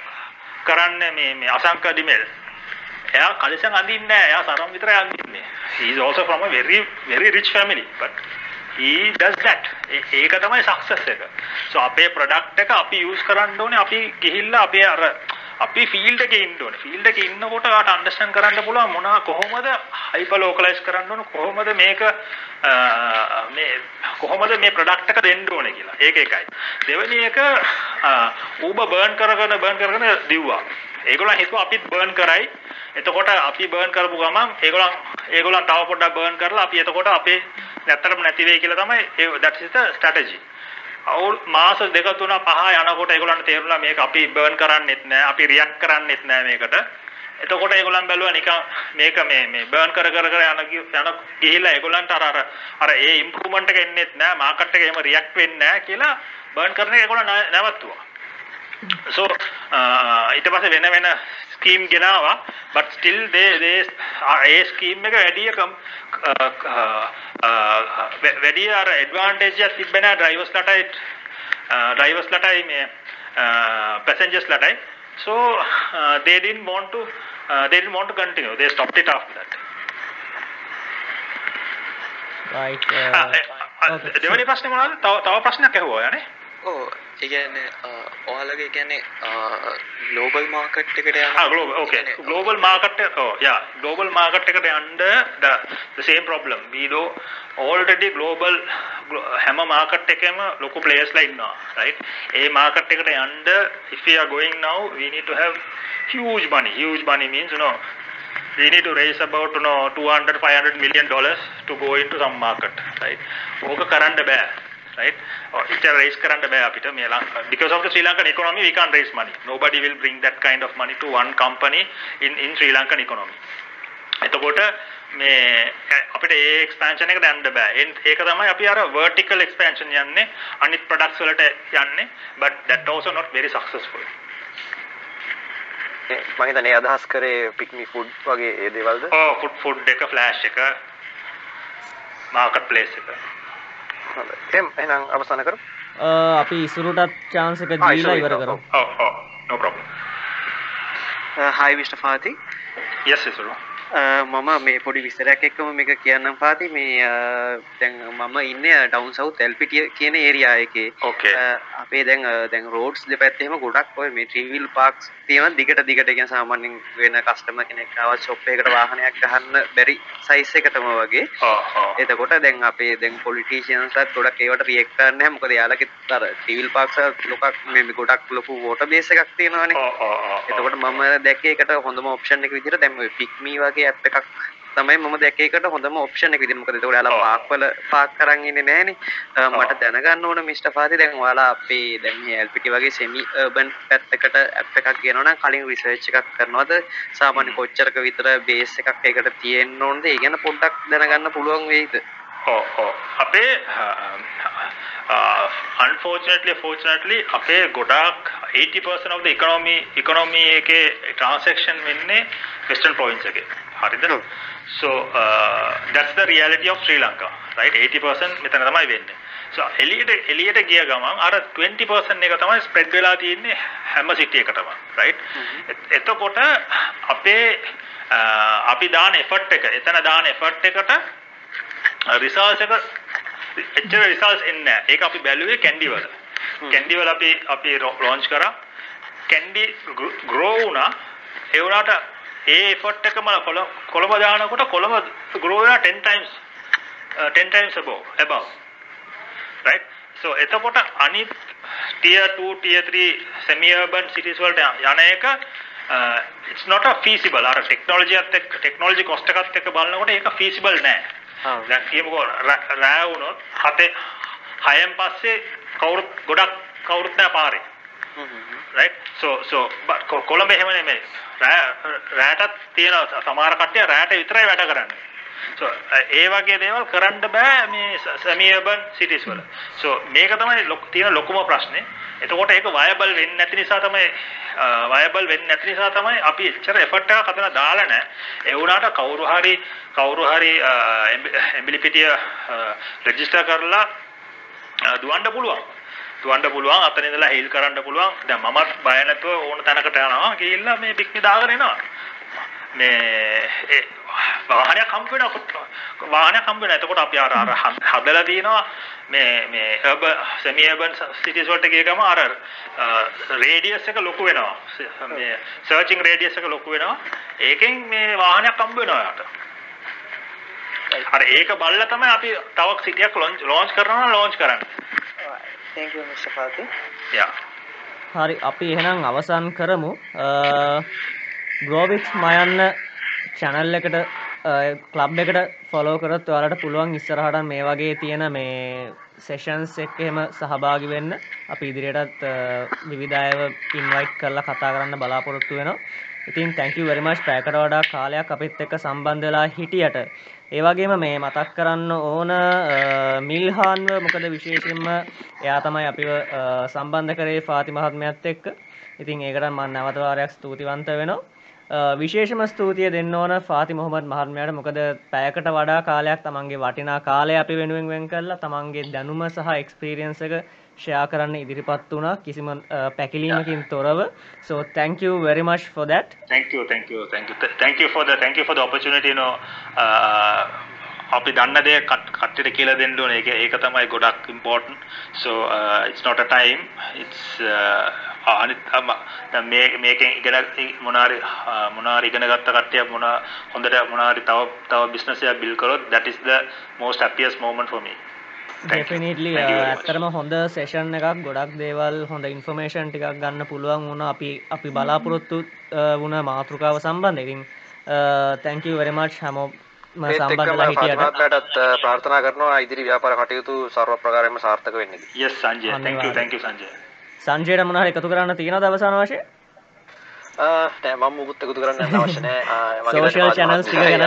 කරන්නේ මේ මේ අසංක ඩිමෙල්. එයා කලිසම් අඳින්නේ නැහැ. එයා සරම් විතරයි අඳින්නේ. he is also from a very very rich family but he does that. ඒක තමයි success එක. so අපේ product එක අපි use කරන්න ඕනේ අපි ගිහිල්ලා අපේ අර අපි ෆීල්ඩ් එකේ ඉන්න ඕනේ. ෆීල්ඩ් එකේ ඉන්නකොට ඔයාට අන්ඩර්ස්ටෑන්ඩ් කරන්න පුළුවන් මොනවා කොහොමද හයිපර් ලෝකලයිස් කරන්න ඕන කොහොමද මේක මේ කොහොමද මේ ප්‍රොඩක්ට් එක දෙන්න ඕනේ කියලා. ඒක එකයි. දෙවෙනි එක Uber බර්න් කරගෙන බර්න් කරගෙන දිව්වා. ඒගොල්ලන් හිතුවා අපිත් බර්න් කරයි. එතකොට අපි බර්න් කරපු ගමන් ඒගොල්ලන් ඒගොල්ලන් තව පොඩ්ඩක් බර්න් කරලා අපි එතකොට අපේ නැත්තරම නැති වෙයි කියලා තමයි that is the strategy. අවුල් මාස දෙක තුන පහ යනකොට ඒගොල්ලන්ට තේරුණා මේක අපි බර්න් කරන්නෙත් නෑ අපි රියැක්ට් කරන්නෙත් නෑ මේකට. එතකොට ඒගොල්ලන් බැලුවා නිකන් මේක මේ මේ බර්න් කර කර කර යන යන ගිහිල්ලා ඒගොල්ලන්ට අර අර අර ඒ ඉම්ප්‍රූව්මන්ට් එක එන්නෙත් නෑ මාකට් එක එහෙම රියැක්ට් වෙන්නේ නෑ කියලා බර්න් කරන එක ඒගොල්ලන් නැවතුවා. So ඊට පස්සේ වෙන වෙන ස්කීම් ගෙනාවා. But still they they ඒ ස්කීම් එක වැඩි වැඩි අර ඇඩ්වාන්ටේජ් එකක් තිබ්බේ නෑ ඩ්‍රයිවර්ස්ලටයි ඩ්‍රයිවර්ස්ලටයි මේ පැසෙන්ජර්ස්ලටයි so uh, they didn't want to uh, they didn't want to continue. They stopped it after that. Right uh, දෙවනි ප්‍රශ්නේ මොනවද? තව තව ප්‍රශ්නයක් ඇහුවා යානේ? ඔව් ඒගැන්නේ ඔයාලගේ ගැන්නේ ගලෝබල් මාකට් එකට යන market. Oh, yeah. Global market එකට problem. We do already global glo- හැම market එකෙම ලොකු players ලා ඉන්නවා. Right? ඒ market එකට going now we need to have huge money. Huge money means you know we need to raise about you know 200 500 million dollars to go into some market. Right? ඕක කරන්න බෑ. Right? Or it raise කරන්න බෑ අපිට මේ ලං- because of the Sri Lankan economy we can't raise money. Nobody will bring that kind of money to one company in in Sri Lankan economy. එතකොට මේ අපිට ඒ එක්ස්පෑන්ෂන් එකට යන්න බෑ. ඒක තමයි අපි අර vertical expansion යන්නේ අනිත් products වලට යන්නේ but that also not very successful. මම හිතන්නේ අදහස් කරේ පික්මි ෆුඩ් වගේ ඒ දේවල්ද ඔව් food food එක flash එක market place එක. හොඳයි එහෙනම් එහෙනම් අවසන් කරමු අපි ඉසුරුටත් චාන්සක ආ, දීලා ඉවර. කරමු ඔව් ඔව් no problem. හයි විෂ්ට පාති yes ඉසුරු. මම මේ පොඩි විස්තරයක් එක්කම මේක කියන්නම් පාති මේ දැන් මම ඉන්නේ ඩවුන් සවුත් එල්පිටිය කියන ඒරියා එකේ. අපේ දැන් දැන් රෝඩ්ස් දෙපැත්තේ එහෙම ගොඩක් ඔය මේ ට්‍රීවිල් පාර්ක්ස් තියෙනවා. දිගට දිගට කියන සාමාන්‍යයෙන් වෙන කස්ටමර් කෙනෙක් ආවත් ෂොප් එකකට වාහනයක් ගහන්න බැරි සයිස් එකටම වගේ. එතකොට දැන් අපේ දැන් පොලිටීෂියන්ස්ලත් ගොඩක් ඒවට රියැක්ට් කරන්නේ මොකද යාලගේ අර ට්‍රීවිල් පාර්ක්ස් ලොකක් මේ මේ ගොඩක් ලොකු වෝටර් බේස් එකක් තියෙනවානේ. එතකොට මම දැක්කේ ඒකට හොඳම ඔප්ෂන් එක විදිහට දැන් ඔය පික්මී වගේ ඇප් එකක් තමයි මම දැක්කේ ඒකට හොඳම ඔප්ෂන් එක විදිහට. මොකද ඒතකොට යාලා ඔව්. පාක් වල පාක් කරන් ඉන්නේ නැහනේ. මට දැනගන්න ඕන මිස්ටර් ෆාති දැන් ඔයාලා අපේ දැන් මේ LPT වගේ සෙමි අර්බන් පැත්තකට ඇප් එකක් කියනවා නම් කලින් රිසර්ච් එකක් කරනවද? සාමාන්‍ය කොච්චරක විතර බේස් එකක් ඒකට තියෙන්න ඕනද? ඒ ගැන පොඩ්ඩක් දැනගන්න පුළුවන් වෙයිද අපේ unfortunately fortunately අපේ ගොඩාක් 80% of the economy economy එකේ transaction වෙන්නේ western province එකේ. හරිද? so uh, that's the reality of Sri Lanka right? 80% මෙතන තමයි වෙන්නේ. So එළියට එළියට ගිය ගමන් අර 20% එක තමයි spread වෙලා තියෙන්නේ හැම city එකටම right? එත- එතකොට අපේ uh, අපි දාන effort එක එතන දාන effort එකට රිසර්ච් එක එච්චර රිසල්ට්ස් එන්නේ නැහැ. ඒක අපි බැලුවේ කැන්ඩි වල. කැන්ඩි වල අපි අපි ලොන්ච් කරා. කැන්ඩි ග්‍රෝ වුණා. ඒ වුණාට ඒ එෆර්ට් එකම කොළ- කොළඹ දානකොට කොළඹ ග්‍රෝ වෙනවා 10 times uh, 10 times above above. right? so එතකොට අනිත් tier 2 tier 3 semi urban cities වලට යන එක it's not a feasible අර එකත් එක්ක technology cost එකත් එක්ක බලනකොට ඒක feasible නෑ. දැන් කියමුකෝ රෑ වුණොත් හතේ හයෙන් පස්සේ කවුරුත් ගොඩක් කවුරුත් නෑ පාරේ. right so so කොළඹ එහෙම නෙමෙයි. රෑ රෑටත් තියෙන සමහර කට්ටිය රෑට විතරයි වැඩ කරන්නේ. So ඒ වගේ දේවල් කරන්න බෑ මේ semi urban cities වල. so මේක තමයි ලොකු- තියෙන ලොකුම ප්‍රශ්නේ. එතකොට ඒක viable වෙන්නේ නැති නිසා තමයි අ, viable වෙන්නේ නැති නිසා තමයි අපි එච්චර effort එකක් අතන දාලා නැහැ. ඒ වුණාට කවුරු හරි කවුරු හරි එම්බිලිපිටිය රෙජිස්ටර් කරලා අ, දුවන්න පුළුවන්. දුවන්න පුළුවන් අතන ඉඳලා හේල් කරන්න පුළුවන්. දැන් මමත් බය නැතුව ඕන තැනකට යනවා. ගිහිල්ලා මේ පික්නි දාගෙන එනවා. මේ වාහනයක් හම්බ වෙනවා. වාහනයක් හම්බ වෙනවා. එතකොට අපි අර අර හද- හදලා තියෙනවා මේ මේ urban semi urban cities වලට ගිය ගම අර රේඩියස් එක ලොකු වෙනවා. මේ සර්චින් රේඩියස් එක ලොකු වෙනවා. ඒකෙන් මේ වාහනයක් හම්බ වෙනවා යාට. අර ඒක බලලා තමයි අපි තව සිටියක් ලොන්ච් කරනවා ලොන්ච් කරන්නේ. thank you Mr. Fati යා. හරි අපි එහෙනම් අවසන් කරමු ග්‍රෝවිච් මයන්න චැනල් එකට කලබ් එකට ෆොලෝ කරත් ඔයාලට පුළුවන් ඉස්සරහට මේ වගේ තියෙන මේ සෙෂන්ස් එක් එහෙම සහභාගි වෙන්න. අපි ඉදිරියටත් විවිධායව ඉන්වයිට් කරලා කතා කරන්න බලාපොරොත්තු වෙනවා. ඉතින් තැංකව වරිමච් පෑකට වඩා කාලයක් අපිත් එක්ක සම්බන්ධ වෙලා හිටියට. ඒවගේම මේ මතක් කරන්න ඕන මිල්හාන්ව මොකද විශේෂෙන්ම එයා තමයි අපිව අ, සම්බන්ධ කරේ ෆාති මහත්මයත් එක්ක. ඉතින් ඒකට මන් නැවතවාරයක් ස්තුතිවන්ත වෙනවා. අ, විශේෂම ස්තුතිය දෙන්න ඕන ෆාති මොහොමත් මහත්මයට. මොකද පැයකට වඩා කාලයක් තමන්ගේ වටිනා කාලය අපි වෙනුවෙන් වෙන් කරලා තමන්ගේ දැනුම සහ එක්ස්පීරියන්ස් එක ෂයා කරන්න ඉදිරිපත් වුණා කිසිම අ, පැකිලීමකින් තොරව. So thank you very much for that. Thank you, thank you, thank you, Th- thank you for the thank you for the opportunity. You know, uh, අපි දන්න දේ කට්ටියට කියලා දෙන්න ඕනේ. ඒක ඒක තමයි ගොඩක් important. So uh, it's not a time. It's uh, අනිත් දැන් මේ මේකෙන් ඉගෙන මොනාරි මොනාරි ඉගෙන ගත්ත කට්ටිය මොන හොඳට මොනාරි තව තව බිස්නස් එකක් බිල් කරොත් that is the most happiest moment for me. Definitely ඇත්තරම හොඳ සේෂන් එකක් ගොඩක් දේවල් හොඳ ඉන්ෆර්මේෂන් ටිකක් ගන්න පුළුවන් වුණ අපි අපි බලාපොරොත්තු වුණ මාතෘකාව සම්බන්ධ ඉතින් තැංකව වෙරමච් හැමෝ හිටියටත් ප්‍රාර්ථනා කරනවා ඉදිරි ව්‍යාපාර කටයුතු සර්ව ප්‍රකාරයෙන්ම සාර්ථක වෙන්න. Yes Sanjaya thank you thank you Sanjaya සංජයට මොනහරි එකතු කරන්න තියෙන දවසන වශය නෑ මම මුකුත් එකතු කරන්න යන්න අවශ්‍ය නෑ. සෝෂල් චැනල්ස් ටික ගැන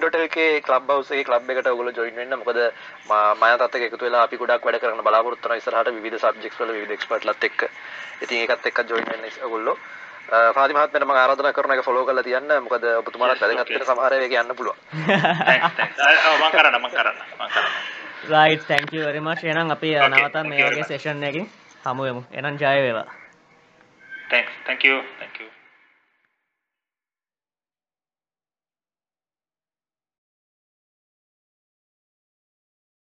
ඩොටල්කේ ක්ලබ් හවුස් එකේ ක්ලබ් එකට ඔයගොල්ලෝ ජොයින් වෙන්න. මොකද මම තාත්තක එකතු වෙලා අපි ගොඩක් වැඩ කරන්න බලාපොරොත්තු වෙනවා. ඉස්සරහට විවිධ සබ්ජෙක්ට්ස් වල විවිධ එක්ස්පර්ට්ලත් එක්ක. ඉතින් ඒකත් එක්ක ජොයින් වෙන්න පාදි මහත්මයට මම ආරාධනා කරන එක ෆලෝ කරලා තියන්න. මොකද ඔබතුමාලත් වැදගත් වෙන සමහර ඒවා කියන්න පුළුවන්. මම කරන්න මම කරන්න මම කරන්න. Right thank you very much. එහෙනම් අපි නැවතත් මේ වගේ සෙෂන් එකකින් හමු වෙමු. එහෙනම් ජය වේවා. Thanks thank you thank you